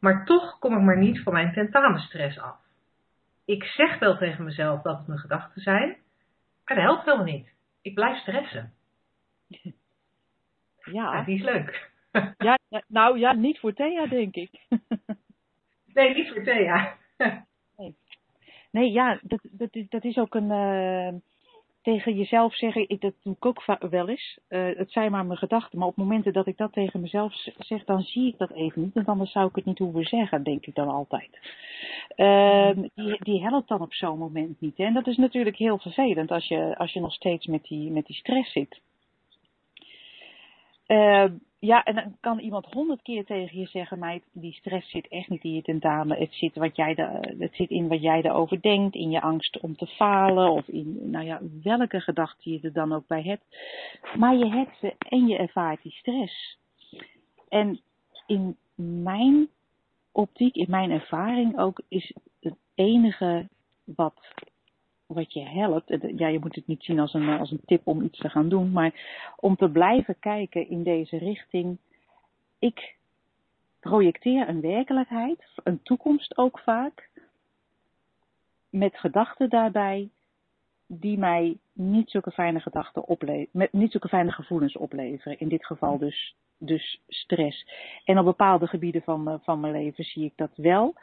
Maar toch kom ik maar niet van mijn tentamenstress af. Ik zeg wel tegen mezelf dat het mijn gedachten zijn, maar dat helpt helemaal niet. Ik blijf stressen. <laughs> Ja. <laughs> ja die is leuk. ja, nou ja, niet voor Thea, denk ik. <laughs> nee, niet voor Thea. nee. nee, ja, dat, dat, dat is ook een. Uh, tegen jezelf zeggen, ik, dat doe ik ook wel eens. Uh, het zijn maar mijn gedachten. Maar op momenten dat ik dat tegen mezelf zeg, dan zie ik dat even niet. Want anders zou ik het niet hoeven zeggen, denk ik dan altijd. Uh, die, die helpt dan op zo'n moment niet. Hè? En dat is natuurlijk heel vervelend als je, als je nog steeds met die, met die stress zit. Uh, ja, en dan kan iemand honderd keer tegen je zeggen, meid, die stress zit echt niet in je tentamen. Het zit, wat jij de, het zit in wat jij erover denkt, in je angst om te falen of in, nou ja, welke gedachte je er dan ook bij hebt. Maar je hebt ze en je ervaart die stress. En in mijn optiek, in mijn ervaring ook, is het enige wat wat je helpt. Ja, je moet het niet zien als een, als een tip om iets te gaan doen, maar om te blijven kijken in deze richting. Ik projecteer een werkelijkheid, een toekomst ook vaak, met gedachten daarbij die mij niet zulke fijne gedachten opleveren, niet zulke fijne gevoelens opleveren. In dit geval dus, dus stress. En op bepaalde gebieden van, van mijn leven zie ik dat wel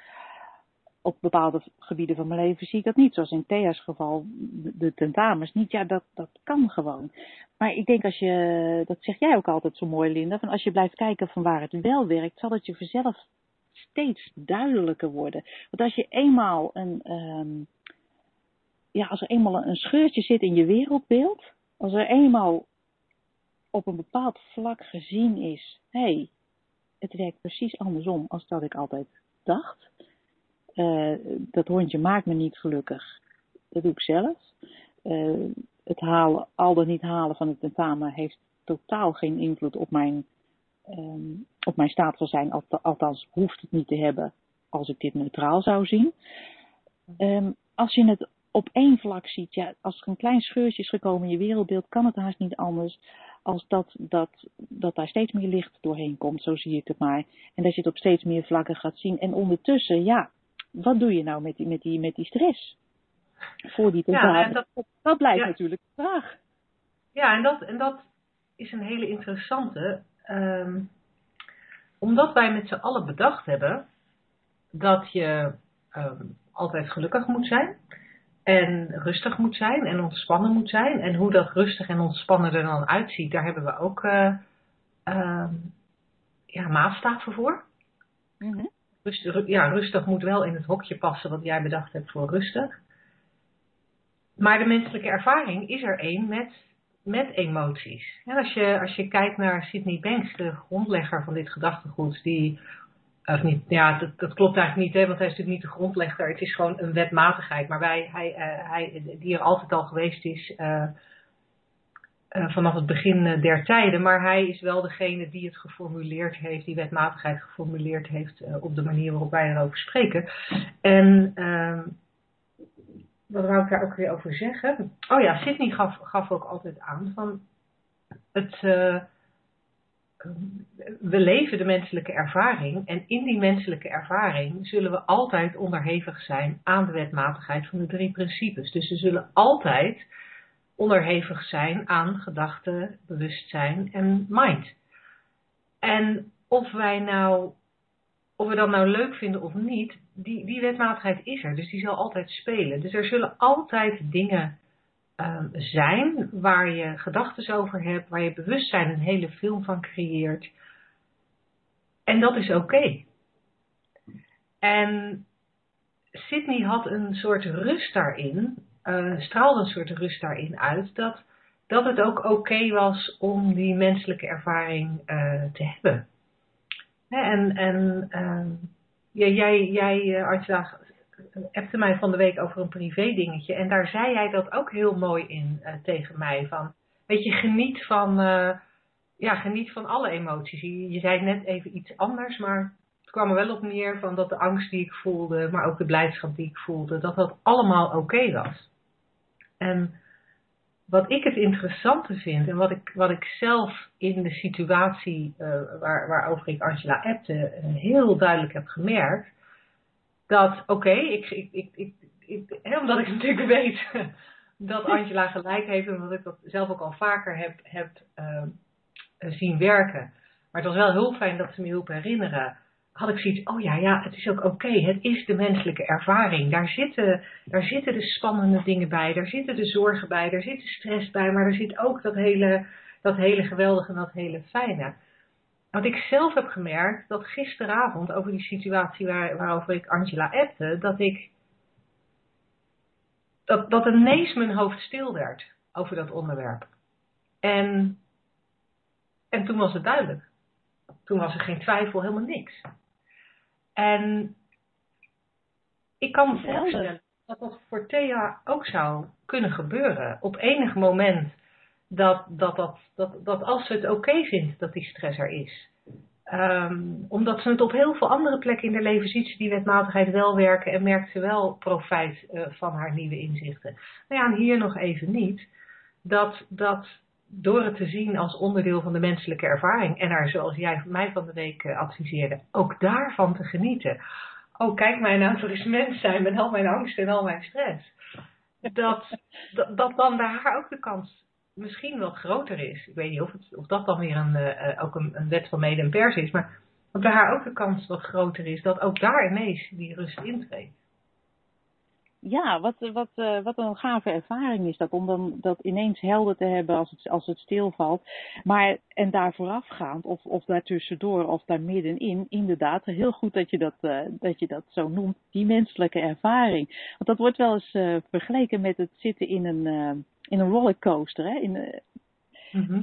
op bepaalde gebieden van mijn leven zie ik dat niet. Zoals in Thea's geval, de tentamens niet. Ja, dat, dat kan gewoon. Maar ik denk als je, dat zeg jij ook altijd zo mooi Linda, van als je blijft kijken van waar het wel werkt, zal het je vanzelf steeds duidelijker worden. Want als je eenmaal een, um, ja, als er eenmaal een scheurtje zit in je wereldbeeld, als er eenmaal op een bepaald vlak gezien is, hé, hey, het werkt precies andersom als dat ik altijd dacht uh, dat hondje maakt me niet gelukkig. Dat doe ik zelf. Uh, het halen, al dan niet halen van het tentamen heeft totaal geen invloed op mijn, um, op mijn staat van zijn. Althans, hoeft het niet te hebben als ik dit neutraal zou zien. Um, als je het op één vlak ziet, ja, als er een klein scheurtje is gekomen in je wereldbeeld, kan het haast niet anders als dat, dat, dat daar steeds meer licht doorheen komt. Zo zie ik het maar. En dat je het op steeds meer vlakken gaat zien. En ondertussen, ja, wat doe je nou met die, met die, met die stress? Voor die tentamen. Ja, dat, dat blijft natuurlijk de vraag. Ja, en dat, en dat is een hele interessante. Um, omdat wij met z'n allen bedacht hebben dat je um, altijd gelukkig moet zijn. En rustig moet zijn en ontspannen moet zijn. En hoe dat rustig en ontspannen er dan uitziet, daar hebben we ook uh, uh, ja, maatstaven voor. Mm -hmm rustig, ja, rustig moet wel in het hokje passen wat jij bedacht hebt voor rustig. Maar de menselijke ervaring is er één met, met emoties. En als je, als je kijkt naar Sidney Banks, de grondlegger van dit gedachtegoed, die, of niet, ja, dat, dat klopt eigenlijk niet, hè, want hij is natuurlijk niet de grondlegger. Het is gewoon een wetmatigheid, maar wij, hij, uh, hij, die er altijd al geweest is. Uh, uh, vanaf het begin uh, der tijden. Maar hij is wel degene die het geformuleerd heeft, die wetmatigheid geformuleerd heeft uh, op de manier waarop wij erover spreken. En ehm, wat wou ik daar ook weer over zeggen? Oh ja, Sidney gaf, gaf ook altijd aan van het. we leven de menselijke ervaring en in die menselijke ervaring zullen we altijd onderhevig zijn aan de wetmatigheid van de drie principes. Dus we zullen altijd onderhevig zijn aan gedachten, bewustzijn en mind. En of wij nou, of we dat nou leuk vinden of niet, die, die wetmatigheid is er. Dus die zal altijd spelen. Dus er zullen altijd dingen um, zijn waar je gedachten over hebt, waar je bewustzijn een hele film van creëert. En dat is oké. En Sydney had een soort rust daarin, uh, straalde een soort rust daarin uit dat, dat het ook oké was om die menselijke ervaring uh, te hebben. En en uh, jij, jij uh, Artja, appte mij van de week over een privé dingetje en daar zei jij dat ook heel mooi in tegen mij. Van, weet je, geniet van, ja, geniet van alle emoties. Je, je zei net even iets anders, maar het kwam er wel op neer van dat de angst die ik voelde, maar ook de blijdschap die ik voelde, dat dat allemaal oké was. En wat ik het interessante vind en wat ik, wat ik zelf in de situatie uh, waar, waarover ik Angela appte uh, heel duidelijk heb gemerkt, dat oké, ik, ik, ik, ik, omdat ik <laughs> natuurlijk weet dat Angela gelijk heeft en dat ik dat zelf ook al vaker heb, heb uh, zien werken. Maar het was wel heel fijn dat ze me hielp herinneren. Had ik zoiets, oh ja, ja, het is ook oké. Het is de menselijke ervaring. Daar zitten, daar zitten de spannende dingen bij. Daar zitten de zorgen bij. Daar zit de stress bij. Maar er zit ook dat hele, dat hele geweldige en dat hele fijne. Wat ik zelf heb gemerkt, dat gisteravond over die situatie waar, waarover ik Angela appte, dat ik dat, dat ineens mijn hoofd stil werd over dat onderwerp. En, en toen was het duidelijk. Toen was er geen twijfel, helemaal niks. En ik kan me voorstellen dat dat voor Thea ook zou kunnen gebeuren. Op enig moment dat, dat, dat, dat, dat als ze het oké vindt dat die stress er is. Ehm, omdat ze het op heel veel andere plekken in haar leven ziet ze die wetmatigheid wel werken en merkt ze wel profijt uh, van haar nieuwe inzichten. Nou ja, en hier nog even niet. Dat, dat door het te zien als onderdeel van de menselijke ervaring en daar, zoals jij mij van de week uh, adviseerde, ook daarvan te genieten. Oh, kijk mij nou voor eens mens zijn met al mijn angst en al mijn stress. Dat, <laughs> dat, dat dan bij haar ook de kans misschien wat groter is. Ik weet niet of, het, of dat dan weer een, uh, ook een, een, wet van mede en pers is, maar dat bij haar ook de kans wat groter is dat ook daar ineens die rust intreedt. Ja, wat, wat, uh, wat een gave ervaring is dat om dan dat ineens helder te hebben als het, als het stilvalt. Maar en daar voorafgaand of, of daartussendoor of daar middenin, inderdaad, heel goed dat je dat, uh, dat je dat zo noemt, die menselijke ervaring. Want dat wordt wel eens uh, vergeleken met het zitten in een in een rollercoaster. Hè? In, uh,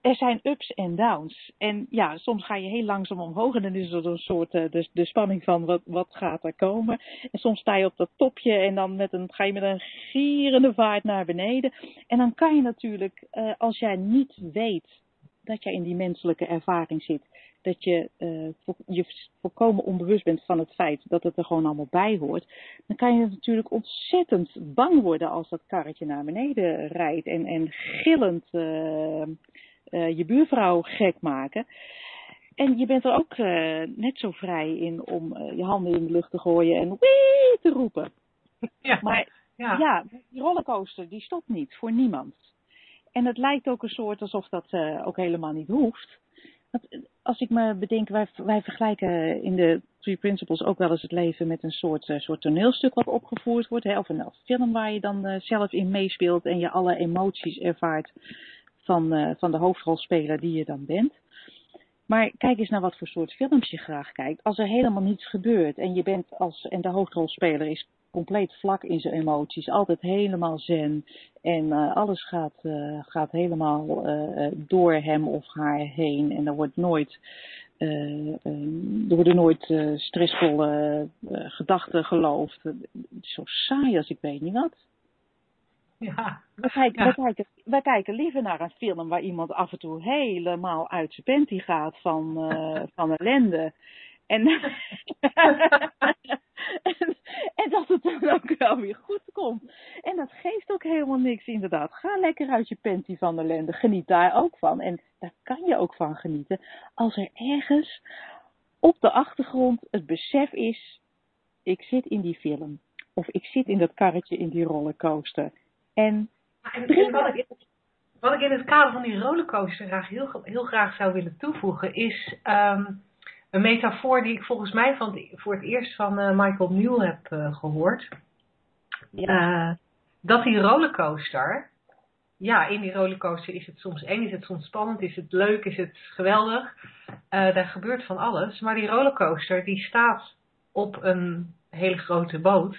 Er zijn ups en downs. En ja, soms ga je heel langzaam omhoog en dan is er een soort uh, de, spanning van wat, wat gaat er komen. En soms sta je op dat topje en dan met een, ga je met een gierende vaart naar beneden. En dan kan je natuurlijk, uh, als jij niet weet dat jij in die menselijke ervaring zit, dat je uh, je volkomen onbewust bent van het feit dat het er gewoon allemaal bij hoort, dan kan je natuurlijk ontzettend bang worden als dat karretje naar beneden rijdt en, en gillend uh, uh, je buurvrouw gek maken. En je bent er ook net zo vrij in om je handen in de lucht te gooien en wee te roepen. Ja, maar ja. ja, die rollercoaster die stopt niet voor niemand. En het lijkt ook een soort alsof dat ook helemaal niet hoeft als ik me bedenk, wij, wij vergelijken in de Three Principles ook wel eens het leven met een soort, uh, soort toneelstuk wat opgevoerd wordt. Hè, of een film waar je dan uh, zelf in meespeelt en je alle emoties ervaart van, uh, van de hoofdrolspeler die je dan bent. Maar kijk eens naar wat voor soort films je graag kijkt. Als er helemaal niets gebeurt en je bent als, en de hoofdrolspeler is compleet vlak in zijn emoties, altijd helemaal zen. En uh, alles gaat, uh, gaat helemaal uh, door hem of haar heen. En er wordt nooit, er worden nooit stressvolle gedachten geloofd. Zo saai als ik weet niet wat. Ja. We kijken, ja. we, kijken, we kijken liever naar een film waar iemand af en toe helemaal uit zijn panty gaat van, <laughs> van ellende. En, en, <laughs> en, dat het dan ook wel weer goed komt. En dat geeft ook helemaal niks, inderdaad. Ga lekker uit je panty van de ellende. Geniet daar ook van. En daar kan je ook van genieten. Als er ergens op de achtergrond het besef is: ik zit in die film. Of ik zit in dat karretje in die rollercoaster. En, en, en wat, ik, wat, ik, in het kader van die rollercoaster graag heel, heel graag zou willen toevoegen is. Um, een metafoor die ik volgens mij van voor het eerst van uh, Michael Newell heb uh, gehoord. Ja. Uh, dat die rollercoaster, ja, in die rollercoaster is het soms eng, is het soms spannend, is het leuk, is het geweldig. daar gebeurt van alles. Maar die rollercoaster die staat op een hele grote boot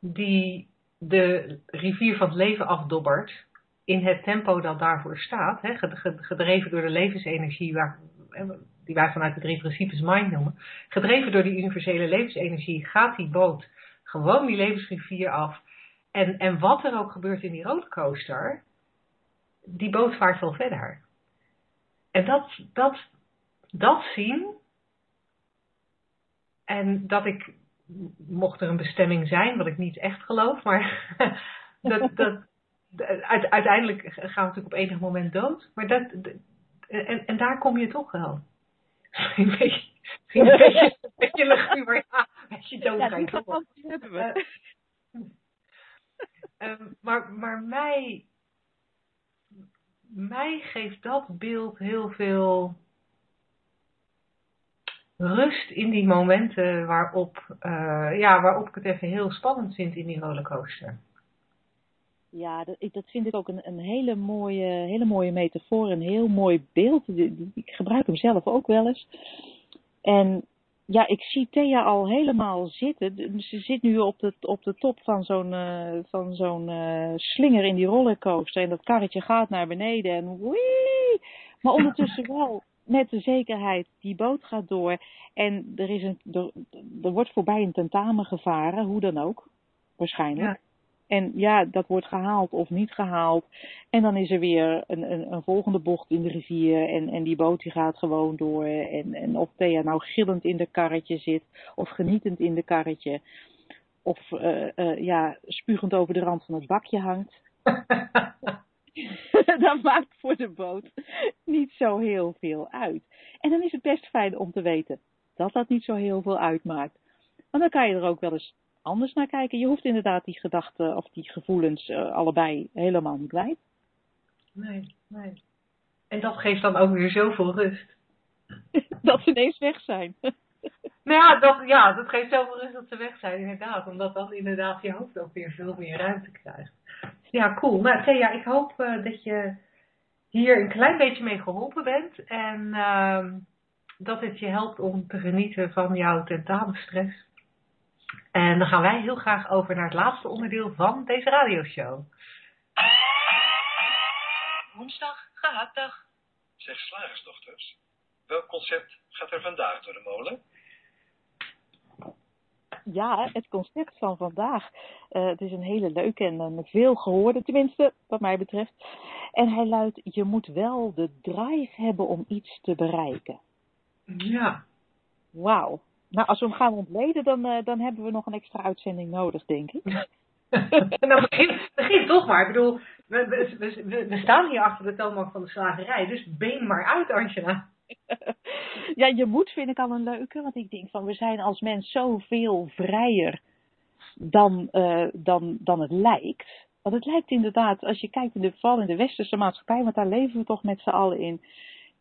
die de rivier van het leven afdobbert in het tempo dat daarvoor staat, hè, gedreven door de levensenergie waar, die wij vanuit de drie principes mind noemen, gedreven door die universele levensenergie, gaat die boot gewoon die levensrivier af. En, en wat er ook gebeurt in die rollercoaster, die boot vaart wel verder. En dat, dat, dat zien, en dat ik, mocht er een bestemming zijn, wat ik niet echt geloof, maar <laughs> dat, dat, uiteindelijk gaan we natuurlijk op enig moment dood. Maar dat, en, en daar kom je toch wel. <laughs> een beetje, een <laughs> beetje, een beetje luguber, ja, een beetje doodgaan. Ja, hebben we. Uh, um, maar, maar mij, mij geeft dat beeld heel veel rust in die momenten waarop, uh, ja, waarop ik het even heel spannend vind in die rollercoaster. Ja, dat, dat vind ik ook een, een hele, mooie, hele mooie metafoor, een heel mooi beeld. Ik gebruik hem zelf ook wel eens. En ja, ik zie Thea al helemaal zitten. Ze zit nu op de, op de top van zo'n uh, van zo'n uh, slinger in die rollercoaster. En dat karretje gaat naar beneden en wee! Maar ondertussen <laughs> wel met de zekerheid, die boot gaat door. En er, is een, er, er wordt voorbij een tentamen gevaren, hoe dan ook. Waarschijnlijk. Ja. En ja, dat wordt gehaald of niet gehaald. En dan is er weer een, een, een volgende bocht in de rivier. En, en die boot die gaat gewoon door. En, en of Thea nou gillend in de karretje zit. Of genietend in de karretje. Of uh, uh, ja, spugend over de rand van het bakje hangt. <laughs> <laughs> dat maakt voor de boot niet zo heel veel uit. En dan is het best fijn om te weten dat dat niet zo heel veel uitmaakt. Want dan kan je er ook wel eens anders naar kijken. Je hoeft inderdaad die gedachten of die gevoelens uh, allebei helemaal niet kwijt. Nee, nee. En dat geeft dan ook weer zoveel rust. <laughs> dat ze ineens weg zijn. <laughs> nou ja dat, ja, dat geeft zoveel rust dat ze weg zijn, inderdaad. Omdat dan inderdaad je hoofd ook weer veel meer ruimte krijgt. Ja, cool. Nou, Thea, ik hoop uh, dat je hier een klein beetje mee geholpen bent. En uh, dat het je helpt om te genieten van jouw tentamenstress. En dan gaan wij heel graag over naar het laatste onderdeel van deze radioshow. Woensdag, gehaktdag. Zeg slagersdochters, welk concept gaat er vandaag door de molen? Ja, het concept van vandaag. Uh, het is een hele leuke en uh, veel gehoorde, tenminste, wat mij betreft. En hij luidt: Je moet wel de drive hebben om iets te bereiken. Ja. Wauw. Nou, als we hem gaan ontleden, dan, uh, dan hebben we nog een extra uitzending nodig, denk ik. <laughs> nou, begin, begin toch maar. Ik bedoel, we, we, we, we staan hier achter de toonbank van de slagerij, dus been maar uit, Angela. <laughs> ja, je moet vind ik al een leuke, want ik denk van we zijn als mens zoveel vrijer dan, uh, dan, dan het lijkt. Want het lijkt inderdaad, als je kijkt in de, vooral in de westerse maatschappij, want daar leven we toch met z'n allen in,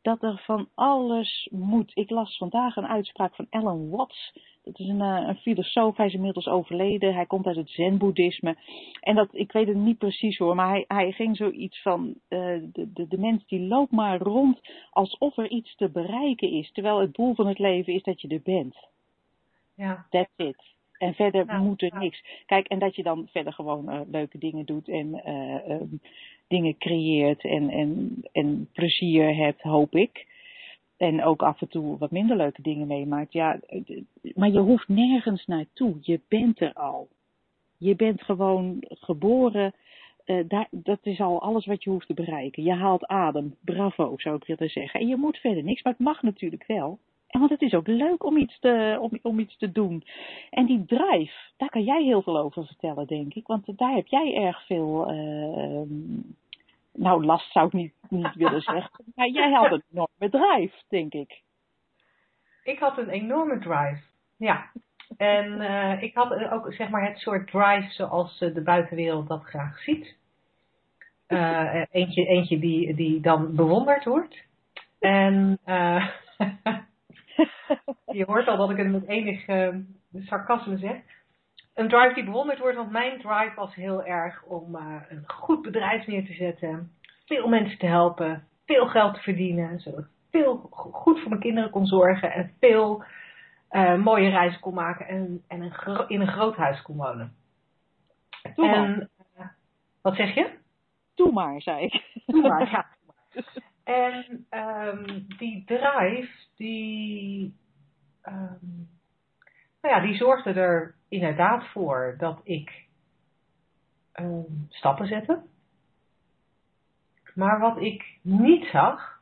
dat er van alles moet. Ik las vandaag een uitspraak van Alan Watts. Dat is een, uh, een filosoof, hij is inmiddels overleden. Hij komt uit het zen-boeddhisme. En dat, ik weet het niet precies hoor, maar hij, hij ging zoiets van, uh, de, de, de mens die loopt maar rond alsof er iets te bereiken is. Terwijl het doel van het leven is dat je er bent. Ja. That's it. En verder ja, moet er ja. niks. Kijk, en dat je dan verder gewoon uh, leuke dingen doet en uh, um, dingen creëert en, en, en plezier hebt, hoop ik. En ook af en toe wat minder leuke dingen meemaakt. Ja, maar je hoeft nergens naartoe. Je bent er al. Je bent gewoon geboren. Uh, daar, dat is al alles wat je hoeft te bereiken. Je haalt adem. Bravo, zou ik willen zeggen. En je moet verder niks, maar het mag natuurlijk wel. En want het is ook leuk om iets, te, om, om iets te doen. En die drive, daar kan jij heel veel over vertellen, denk ik. Want daar heb jij erg veel uh, nou, last zou ik niet, niet willen <laughs> zeggen. Maar jij had een enorme drive, denk ik. Ik had een enorme drive, ja. En uh, ik had ook zeg maar het soort drive zoals de buitenwereld dat graag ziet. Uh, eentje, eentje die, die dan bewonderd wordt. En uh, <laughs> <laughs> je hoort al dat ik het met enig sarcasme zeg een drive die bewonderd wordt, want mijn drive was heel erg om uh, een goed bedrijf neer te zetten, veel mensen te helpen, veel geld te verdienen, zodat ik veel goed voor mijn kinderen kon zorgen en veel uh, mooie reizen kon maken en, en een in een groot huis kon wonen. Doe en, uh, wat zeg je? Doe maar, zei ik. Doe maar, ja. <laughs> En um, die drive, die, um, nou ja, die zorgde er inderdaad voor dat ik um, stappen zette. Maar wat ik niet zag,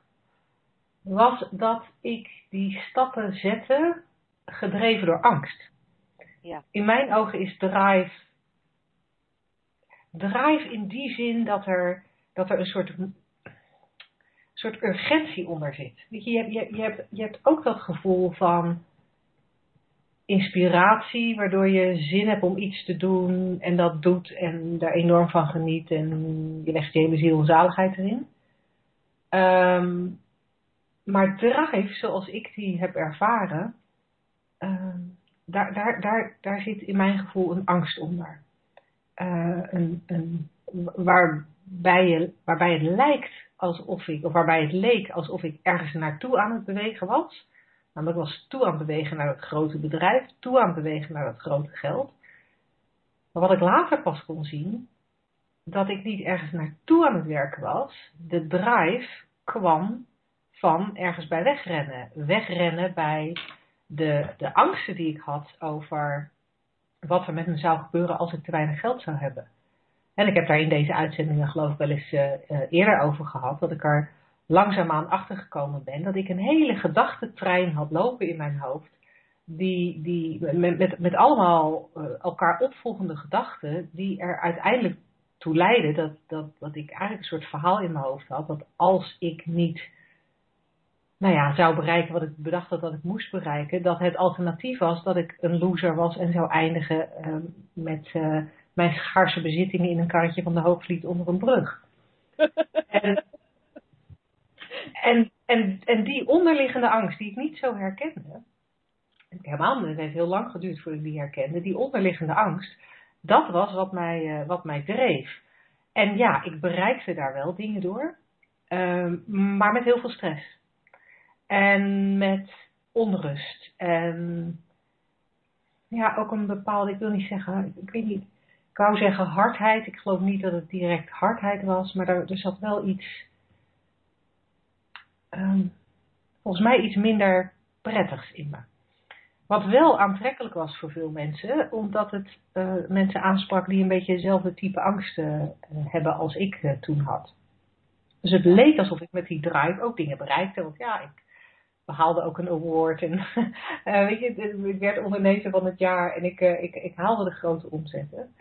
was dat ik die stappen zette gedreven door angst. Ja. In mijn ogen is drive, drive in die zin dat er, dat er een soort, soort urgentie onder zit. Je, je, je, je, hebt, je hebt ook dat gevoel van inspiratie, waardoor je zin hebt om iets te doen en dat doet en daar enorm van geniet en je legt je hele ziel en zaligheid erin. Um, maar drive, zoals ik die heb ervaren, ehm, daar, daar, daar, daar zit in mijn gevoel een angst onder. Uh, een, een, waarbij het lijkt alsof ik, of waarbij het leek alsof ik ergens naartoe aan het bewegen was. Ik was toe aan het bewegen naar het grote bedrijf, toe aan het bewegen naar dat grote geld. Maar wat ik later pas kon zien, dat ik niet ergens naartoe aan het werken was. De drive kwam van ergens bij wegrennen. Wegrennen bij de, de angsten die ik had over wat er met me zou gebeuren als ik te weinig geld zou hebben. En ik heb daar in deze uitzendingen geloof ik wel eens uh, eerder over gehad, dat ik er langzaamaan achter gekomen ben dat ik een hele gedachtentrein had lopen in mijn hoofd, die, die met, met, met allemaal uh, elkaar opvolgende gedachten, die er uiteindelijk toe leidden dat, dat, dat ik eigenlijk een soort verhaal in mijn hoofd had, dat als ik niet nou ja, zou bereiken wat ik bedacht had dat ik moest bereiken, dat het alternatief was dat ik een loser was en zou eindigen uh, met mijn schaarse bezittingen in een karretje van de Hoogvliet onder een brug. <laughs> en, en, en, en die onderliggende angst die ik niet zo herkende, helemaal het heeft heel lang geduurd voordat ik die herkende, die onderliggende angst, dat was wat mij, uh, wat mij dreef. En ja, ik bereikte daar wel dingen door, uh, maar met heel veel stress. En met onrust. En ja, ook een bepaalde, ik wil niet zeggen, ik weet niet, ik wou zeggen hardheid. Ik geloof niet dat het direct hardheid was, maar er, er zat wel iets, um, volgens mij iets minder prettigs in me. Wat wel aantrekkelijk was voor veel mensen, omdat het uh, mensen aansprak die een beetje dezelfde type angsten uh, hebben als ik uh, toen had. Dus het leek alsof ik met die drive ook dingen bereikte. Want ja, ik behaalde ook een award. En <laughs> weet je, ik werd ondernemer van het jaar en ik, ik, ik haalde de grote omzetten.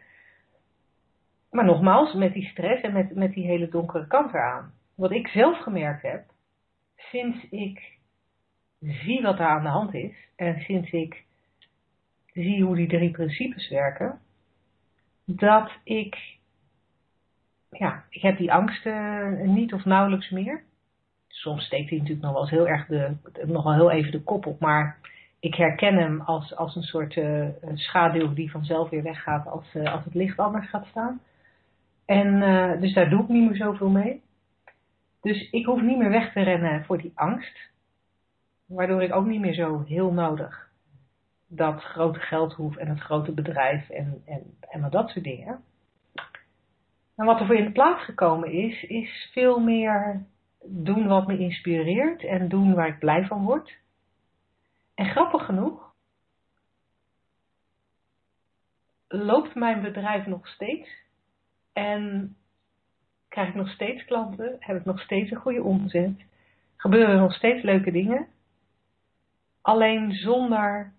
Maar nogmaals, met die stress en met, met die hele donkere kant eraan. Wat ik zelf gemerkt heb, sinds ik zie wat er aan de hand is en sinds ik zie hoe die drie principes werken, dat ik, ja, ik heb die angsten niet of nauwelijks meer. Soms steekt hij natuurlijk nog wel eens heel erg de, nog wel heel even de kop op, maar ik herken hem als, als een soort uh, schaduw die vanzelf weer weggaat als, uh, als het licht anders gaat staan. En uh, dus daar doe ik niet meer zoveel mee. Dus ik hoef niet meer weg te rennen voor die angst. Waardoor ik ook niet meer zo heel nodig dat grote geld hoef en het grote bedrijf en, en, en dat soort dingen. En wat er voor in de plaats gekomen is, is veel meer doen wat me inspireert en doen waar ik blij van word. En grappig genoeg loopt mijn bedrijf nog steeds en krijg ik nog steeds klanten, heb ik nog steeds een goede omzet, gebeuren er nog steeds leuke dingen. Alleen zonder,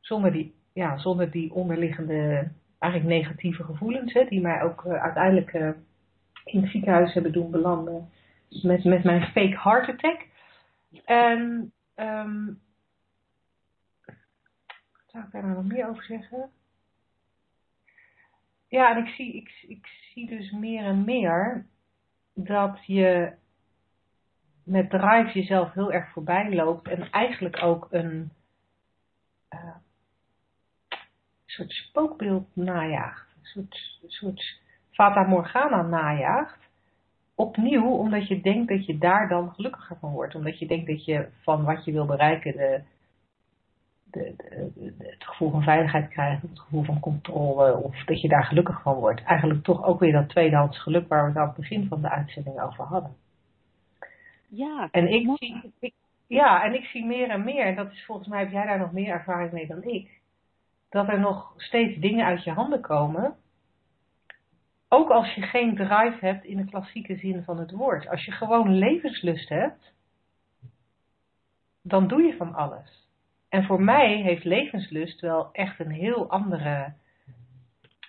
zonder, die, ja, zonder die onderliggende, eigenlijk negatieve gevoelens, hè, die mij ook uh, uiteindelijk uh, in het ziekenhuis hebben doen belanden met, met mijn fake heart attack. En um, zou ik daar nou nog meer over zeggen? Ja, en ik zie, ik, ik zie dus meer en meer dat je met drive jezelf heel erg voorbij loopt en eigenlijk ook een uh, soort spookbeeld najaagt. Een soort, soort Fata Morgana najaagt. Opnieuw omdat je denkt dat je daar dan gelukkiger van wordt. Omdat je denkt dat je van wat je wil bereiken de, de, de, het gevoel van veiligheid krijgt, het gevoel van controle, of dat je daar gelukkig van wordt. Eigenlijk toch ook weer dat tweedehands geluk waar we het aan het begin van de uitzending over hadden. Ja, en ik zie, ik, ja, en ik zie meer en meer, en dat is volgens mij heb jij daar nog meer ervaring mee dan ik, dat er nog steeds dingen uit je handen komen. Ook als je geen drive hebt in de klassieke zin van het woord. Als je gewoon levenslust hebt, dan doe je van alles. En voor mij heeft levenslust wel echt een heel, andere,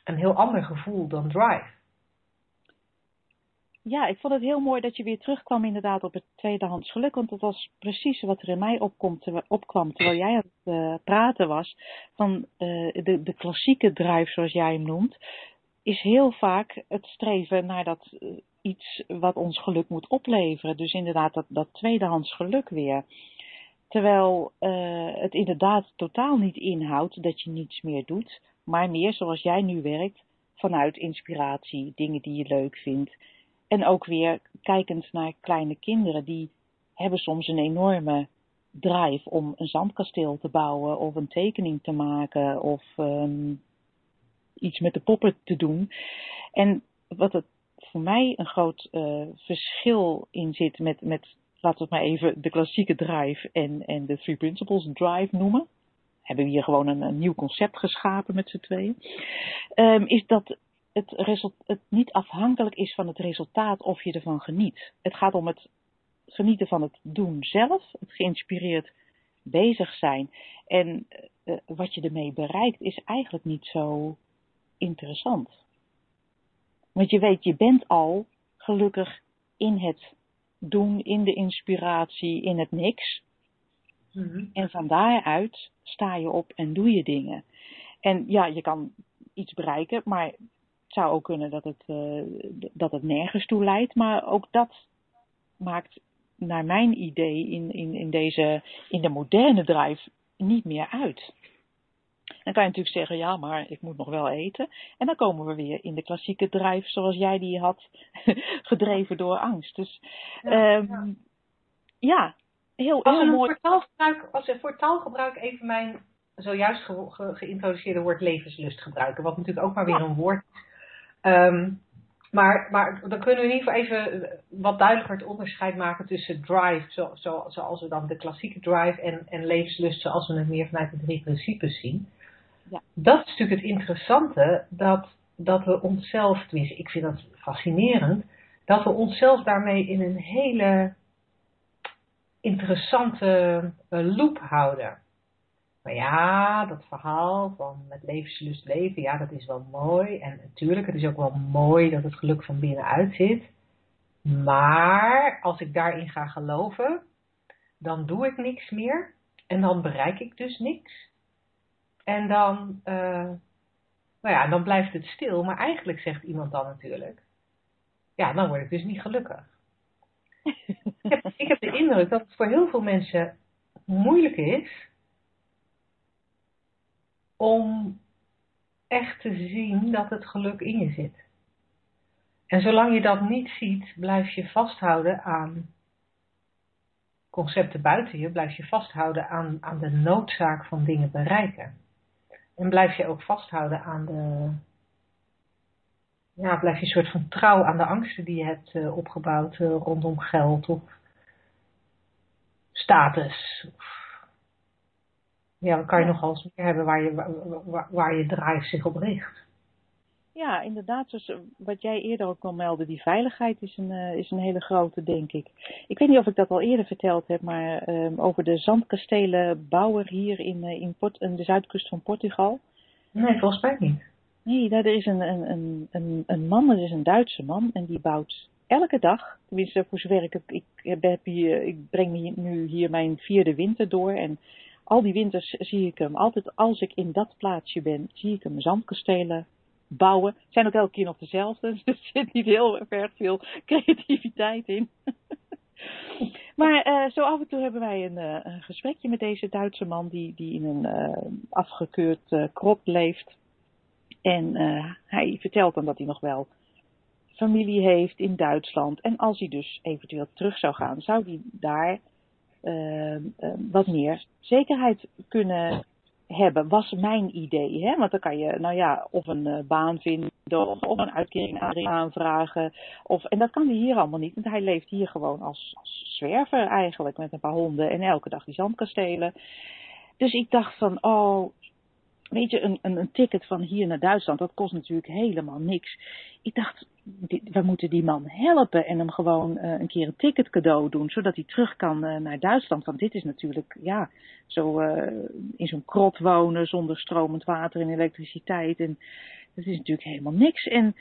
een heel ander gevoel dan drive. Ja, ik vond het heel mooi dat je weer terugkwam inderdaad op het tweedehands geluk. Want dat was precies wat er in mij opkomt, opkwam terwijl jij aan het uh, praten was. Van uh, de, de klassieke drive, zoals jij hem noemt, is heel vaak het streven naar dat uh, iets wat ons geluk moet opleveren. Dus inderdaad dat, dat tweedehands geluk weer. Terwijl het inderdaad totaal niet inhoudt dat je niets meer doet, maar meer zoals jij nu werkt, vanuit inspiratie, dingen die je leuk vindt. En ook weer kijkend naar kleine kinderen, die hebben soms een enorme drive om een zandkasteel te bouwen of een tekening te maken of um, iets met de poppen te doen. En wat het voor mij een groot uh, verschil in zit met, met, laten we het maar even de klassieke drive en, en de Three Principles drive noemen. Hebben we hier gewoon een, nieuw concept geschapen met z'n tweeën. Um, is dat het, het niet afhankelijk is van het resultaat of je ervan geniet. Het gaat om het genieten van het doen zelf, het geïnspireerd bezig zijn. En uh, wat je ermee bereikt is eigenlijk niet zo interessant. Want je weet, je bent al gelukkig in het doen, in de inspiratie, in het niks. Mm-hmm. En van daaruit sta je op en doe je dingen. En ja, je kan iets bereiken, maar het zou ook kunnen dat het, uh, dat het nergens toe leidt. Maar ook dat maakt naar mijn idee in, in, in, deze, in de moderne drive niet meer uit. Dan kan je natuurlijk zeggen, ja, maar ik moet nog wel eten. En dan komen we weer in de klassieke drive zoals jij die had, <laughs> gedreven door angst. Dus ja, um, ja. heel, als heel mooi. Voor taalgebruik, als we voor taalgebruik even mijn zojuist ge, ge, geïntroduceerde woord levenslust gebruiken. Wat natuurlijk ook maar weer ja. een woord um, maar, maar dan kunnen we in ieder geval even wat duidelijker het onderscheid maken tussen drive, zo, zo, zoals we dan de klassieke drive, en, en levenslust zoals we het meer vanuit de drie principes zien. Ja. Dat is natuurlijk het interessante, dat, dat we onszelf, ik vind dat fascinerend, dat we onszelf daarmee in een hele interessante loop houden. Maar ja, dat verhaal van met levenslust leven, ja, dat is wel mooi. En natuurlijk, het is ook wel mooi dat het geluk van binnenuit zit. Maar als ik daarin ga geloven, dan doe ik niks meer. En dan bereik ik dus niks. En dan, uh, nou ja, dan blijft het stil. Maar eigenlijk zegt iemand dan natuurlijk, ja, dan word ik dus niet gelukkig. ik, heb, ik heb de indruk dat het voor heel veel mensen moeilijk is om echt te zien dat het geluk in je zit. En zolang je dat niet ziet, blijf je vasthouden aan concepten buiten je, blijf je vasthouden aan, aan de noodzaak van dingen bereiken. En blijf je ook vasthouden aan de. Ja, blijf je een soort van trouw aan de angsten die je hebt uh, opgebouwd uh, rondom geld of status. Of ja, dan kan je nogal eens meer hebben waar je, waar, waar je drive zich op richt. Ja, inderdaad. Dus wat jij eerder ook al meldde, die veiligheid is een, uh, is een hele grote, denk ik. Ik weet niet of ik dat al eerder verteld heb, maar uh, over de zandkastelenbouwer hier in, uh, in, Port, in de zuidkust van Portugal. Nee, volgens mij niet. Nee, daar, er is een, een, een, een man, dat is een Duitse man, en die bouwt elke dag, tenminste voor zover ik, ik, heb hier, ik breng nu hier mijn vierde winter door en al die winters zie ik hem, altijd als ik in dat plaatsje ben, zie ik hem zandkastelen bouwen. Zijn ook elke keer nog dezelfde, <laughs> dus er zit niet heel erg veel creativiteit in. <laughs> maar uh, zo af en toe hebben wij een, uh, een, gesprekje met deze Duitse man die, die in een uh, afgekeurd krop leeft. En hij vertelt dan dat hij nog wel familie heeft in Duitsland. En als hij dus eventueel terug zou gaan, zou hij daar wat meer zekerheid kunnen hebben, was mijn idee. Hè? Want dan kan je, nou ja, of een uh, baan vinden, of, of een uitkering aanvragen. Of, en dat kan hij hier allemaal niet, want hij leeft hier gewoon als, als zwerver eigenlijk, met een paar honden en elke dag die zandkastelen. Dus ik dacht van, oh, weet je, een, een, een ticket van hier naar Duitsland, dat kost natuurlijk helemaal niks. Ik dacht, we moeten die man helpen en hem gewoon uh, een keer een ticket cadeau doen, zodat hij terug kan uh, naar Duitsland. Want dit is natuurlijk, ja, zo uh, in zo'n krot wonen zonder stromend water en elektriciteit. En dat is natuurlijk helemaal niks. En,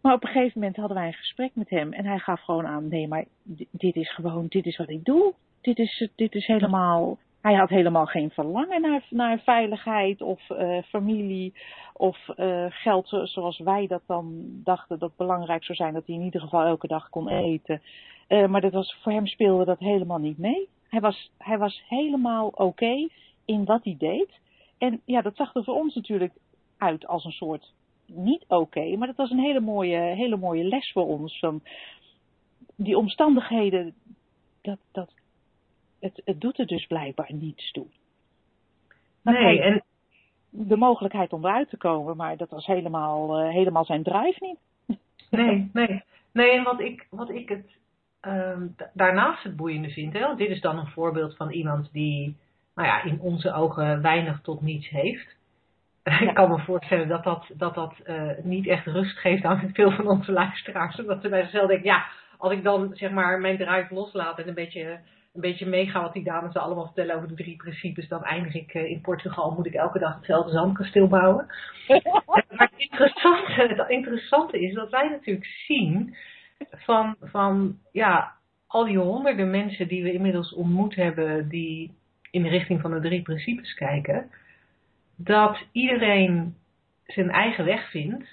maar op een gegeven moment hadden wij een gesprek met hem en hij gaf gewoon aan, nee, maar dit is gewoon, dit is wat ik doe. Dit is, dit is helemaal, hij had helemaal geen verlangen naar, naar veiligheid of uh, familie of uh, geld zoals wij dat dan dachten dat belangrijk zou zijn. Dat hij in ieder geval elke dag kon eten. Uh, maar dat was, voor hem speelde dat helemaal niet mee. Hij was, hij was helemaal oké in wat hij deed. En ja, dat zag er voor ons natuurlijk uit als een soort niet oké, maar dat was een hele mooie, hele mooie les voor ons. Die omstandigheden, dat, dat, het, het doet er dus blijkbaar niets toe. nee, en de mogelijkheid om eruit te komen, maar dat was helemaal, uh, helemaal zijn drive niet. <laughs> Nee, nee. Nee, en wat ik, wat ik het um, daarnaast het boeiende vind, hè, want dit is dan een voorbeeld van iemand die, nou ja, in onze ogen weinig tot niets heeft. <laughs> Ja. Ik kan me voorstellen dat dat, dat, dat uh, niet echt rust geeft aan veel van onze luisteraars. Omdat ze bij zichzelf denken, ja, als ik dan zeg maar mijn drive loslaat en een beetje een beetje meega wat die dames allemaal vertellen over de drie principes, dan eindig ik uh, in Portugal, moet ik elke dag hetzelfde zandkasteel bouwen. <laughs> maar het interessante, het interessante is dat wij natuurlijk zien van, van ja, al die honderden mensen die we inmiddels ontmoet hebben, die in de richting van de drie principes kijken, dat iedereen zijn eigen weg vindt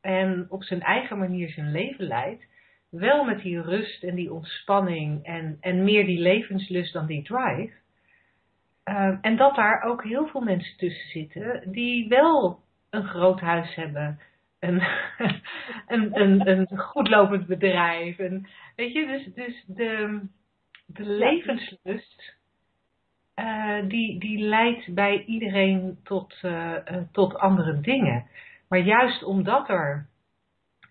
en op zijn eigen manier zijn leven leidt wel met die rust en die ontspanning en, en meer die levenslust dan die drive. Uh, en dat daar ook heel veel mensen tussen zitten die wel een groot huis hebben, een, <laughs> een, een, een goed lopend bedrijf. En, weet je, dus, dus de, de levenslust, uh, die, die leidt bij iedereen tot, uh, tot andere dingen. Maar juist omdat er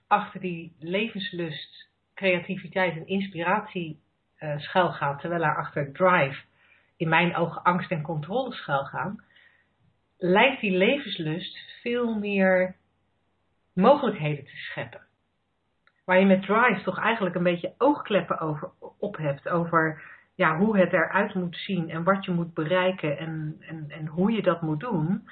achter die levenslust, creativiteit en inspiratie uh, schuil gaat, terwijl er achter drive in mijn ogen angst en controle schuil gaan, lijkt die levenslust veel meer mogelijkheden te scheppen. Waar je met drive toch eigenlijk een beetje oogkleppen over, op hebt over ja, hoe het eruit moet zien en wat je moet bereiken en, en, en hoe je dat moet doen,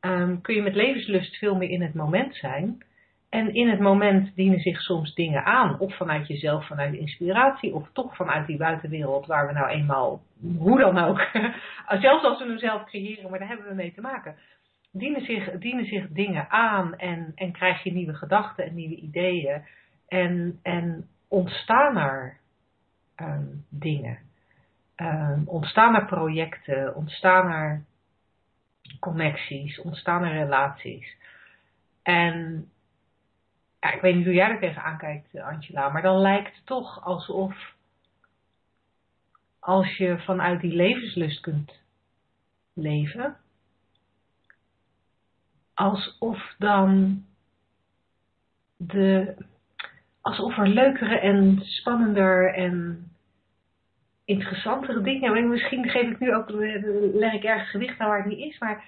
um, kun je met levenslust veel meer in het moment zijn. En in het moment dienen zich soms dingen aan, of vanuit jezelf, vanuit inspiratie, of toch vanuit die buitenwereld waar we nou eenmaal, hoe dan ook, <laughs> zelfs als we hem zelf creëren, maar daar hebben we mee te maken, dienen zich, dienen zich dingen aan en, en krijg je nieuwe gedachten en nieuwe ideeën en, en ontstaan er um, dingen. Um, ontstaan er projecten, ontstaan er connecties, ontstaan er relaties. En ja, ik weet niet hoe jij er tegenaan kijkt, Angela, maar dan lijkt het toch alsof als je vanuit die levenslust kunt leven, alsof dan de, alsof er leukere en spannender en interessantere dingen. Misschien geef ik nu ook, leg ik ergens gewicht aan waar het niet is, maar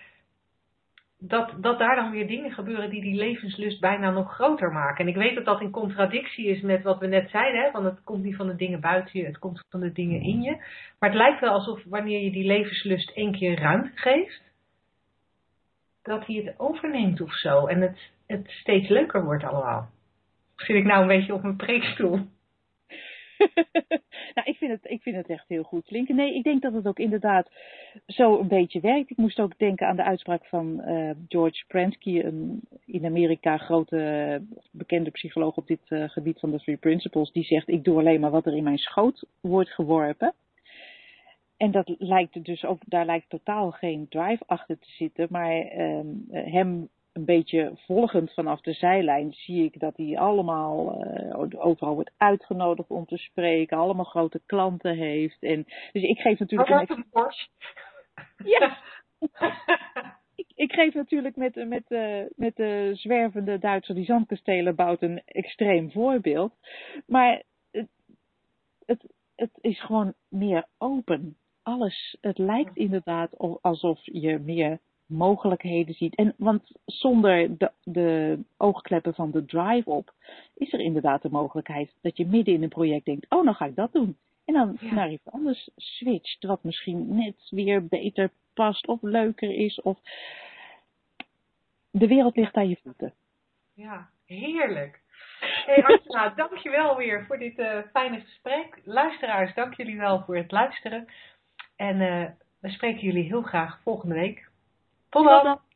dat, dat daar dan weer dingen gebeuren die die levenslust bijna nog groter maken. En ik weet dat dat in contradictie is met wat we net zeiden, hè, van het komt niet van de dingen buiten je, het komt van de dingen in je. Maar het lijkt wel alsof wanneer je die levenslust één keer ruimte geeft, dat hij het overneemt of zo. En het, het steeds leuker wordt allemaal. Zit ik nou een beetje op mijn preekstoel? <laughs> nou, ik vind, het, ik vind het echt heel goed klinken. Nee, ik denk dat het ook inderdaad zo een beetje werkt. Ik moest ook denken aan de uitspraak van uh, George Pransky, een in Amerika grote bekende psycholoog op dit uh, gebied van de Three Principles. Die zegt, ik doe alleen maar wat er in mijn schoot wordt geworpen. En dat lijkt dus ook, daar lijkt totaal geen drive achter te zitten, maar uh, hem een beetje volgend vanaf de zijlijn zie ik dat hij allemaal uh, overal wordt uitgenodigd om te spreken, allemaal grote klanten heeft. En, dus ik geef natuurlijk. Oh, een Porsche. Ja. <laughs> ik, ik, geef natuurlijk met, met, uh, met de zwervende Duitser die zandkastelen bouwt een extreem voorbeeld. Maar het, het, het is gewoon meer open. Alles, het lijkt inderdaad alsof je meer mogelijkheden ziet. En, want zonder de, de oogkleppen van de drive op, is er inderdaad de mogelijkheid dat je midden in een project denkt, oh, nou ga ik dat doen. En dan ja. naar iets anders switcht, wat misschien net weer beter past of leuker is. Of de wereld ligt aan je voeten. Ja, heerlijk. Hey Angela, <laughs> dankjewel weer voor dit uh, fijne gesprek. Luisteraars, dank jullie wel voor het luisteren. En uh, we spreken jullie heel graag volgende week. Tot dan!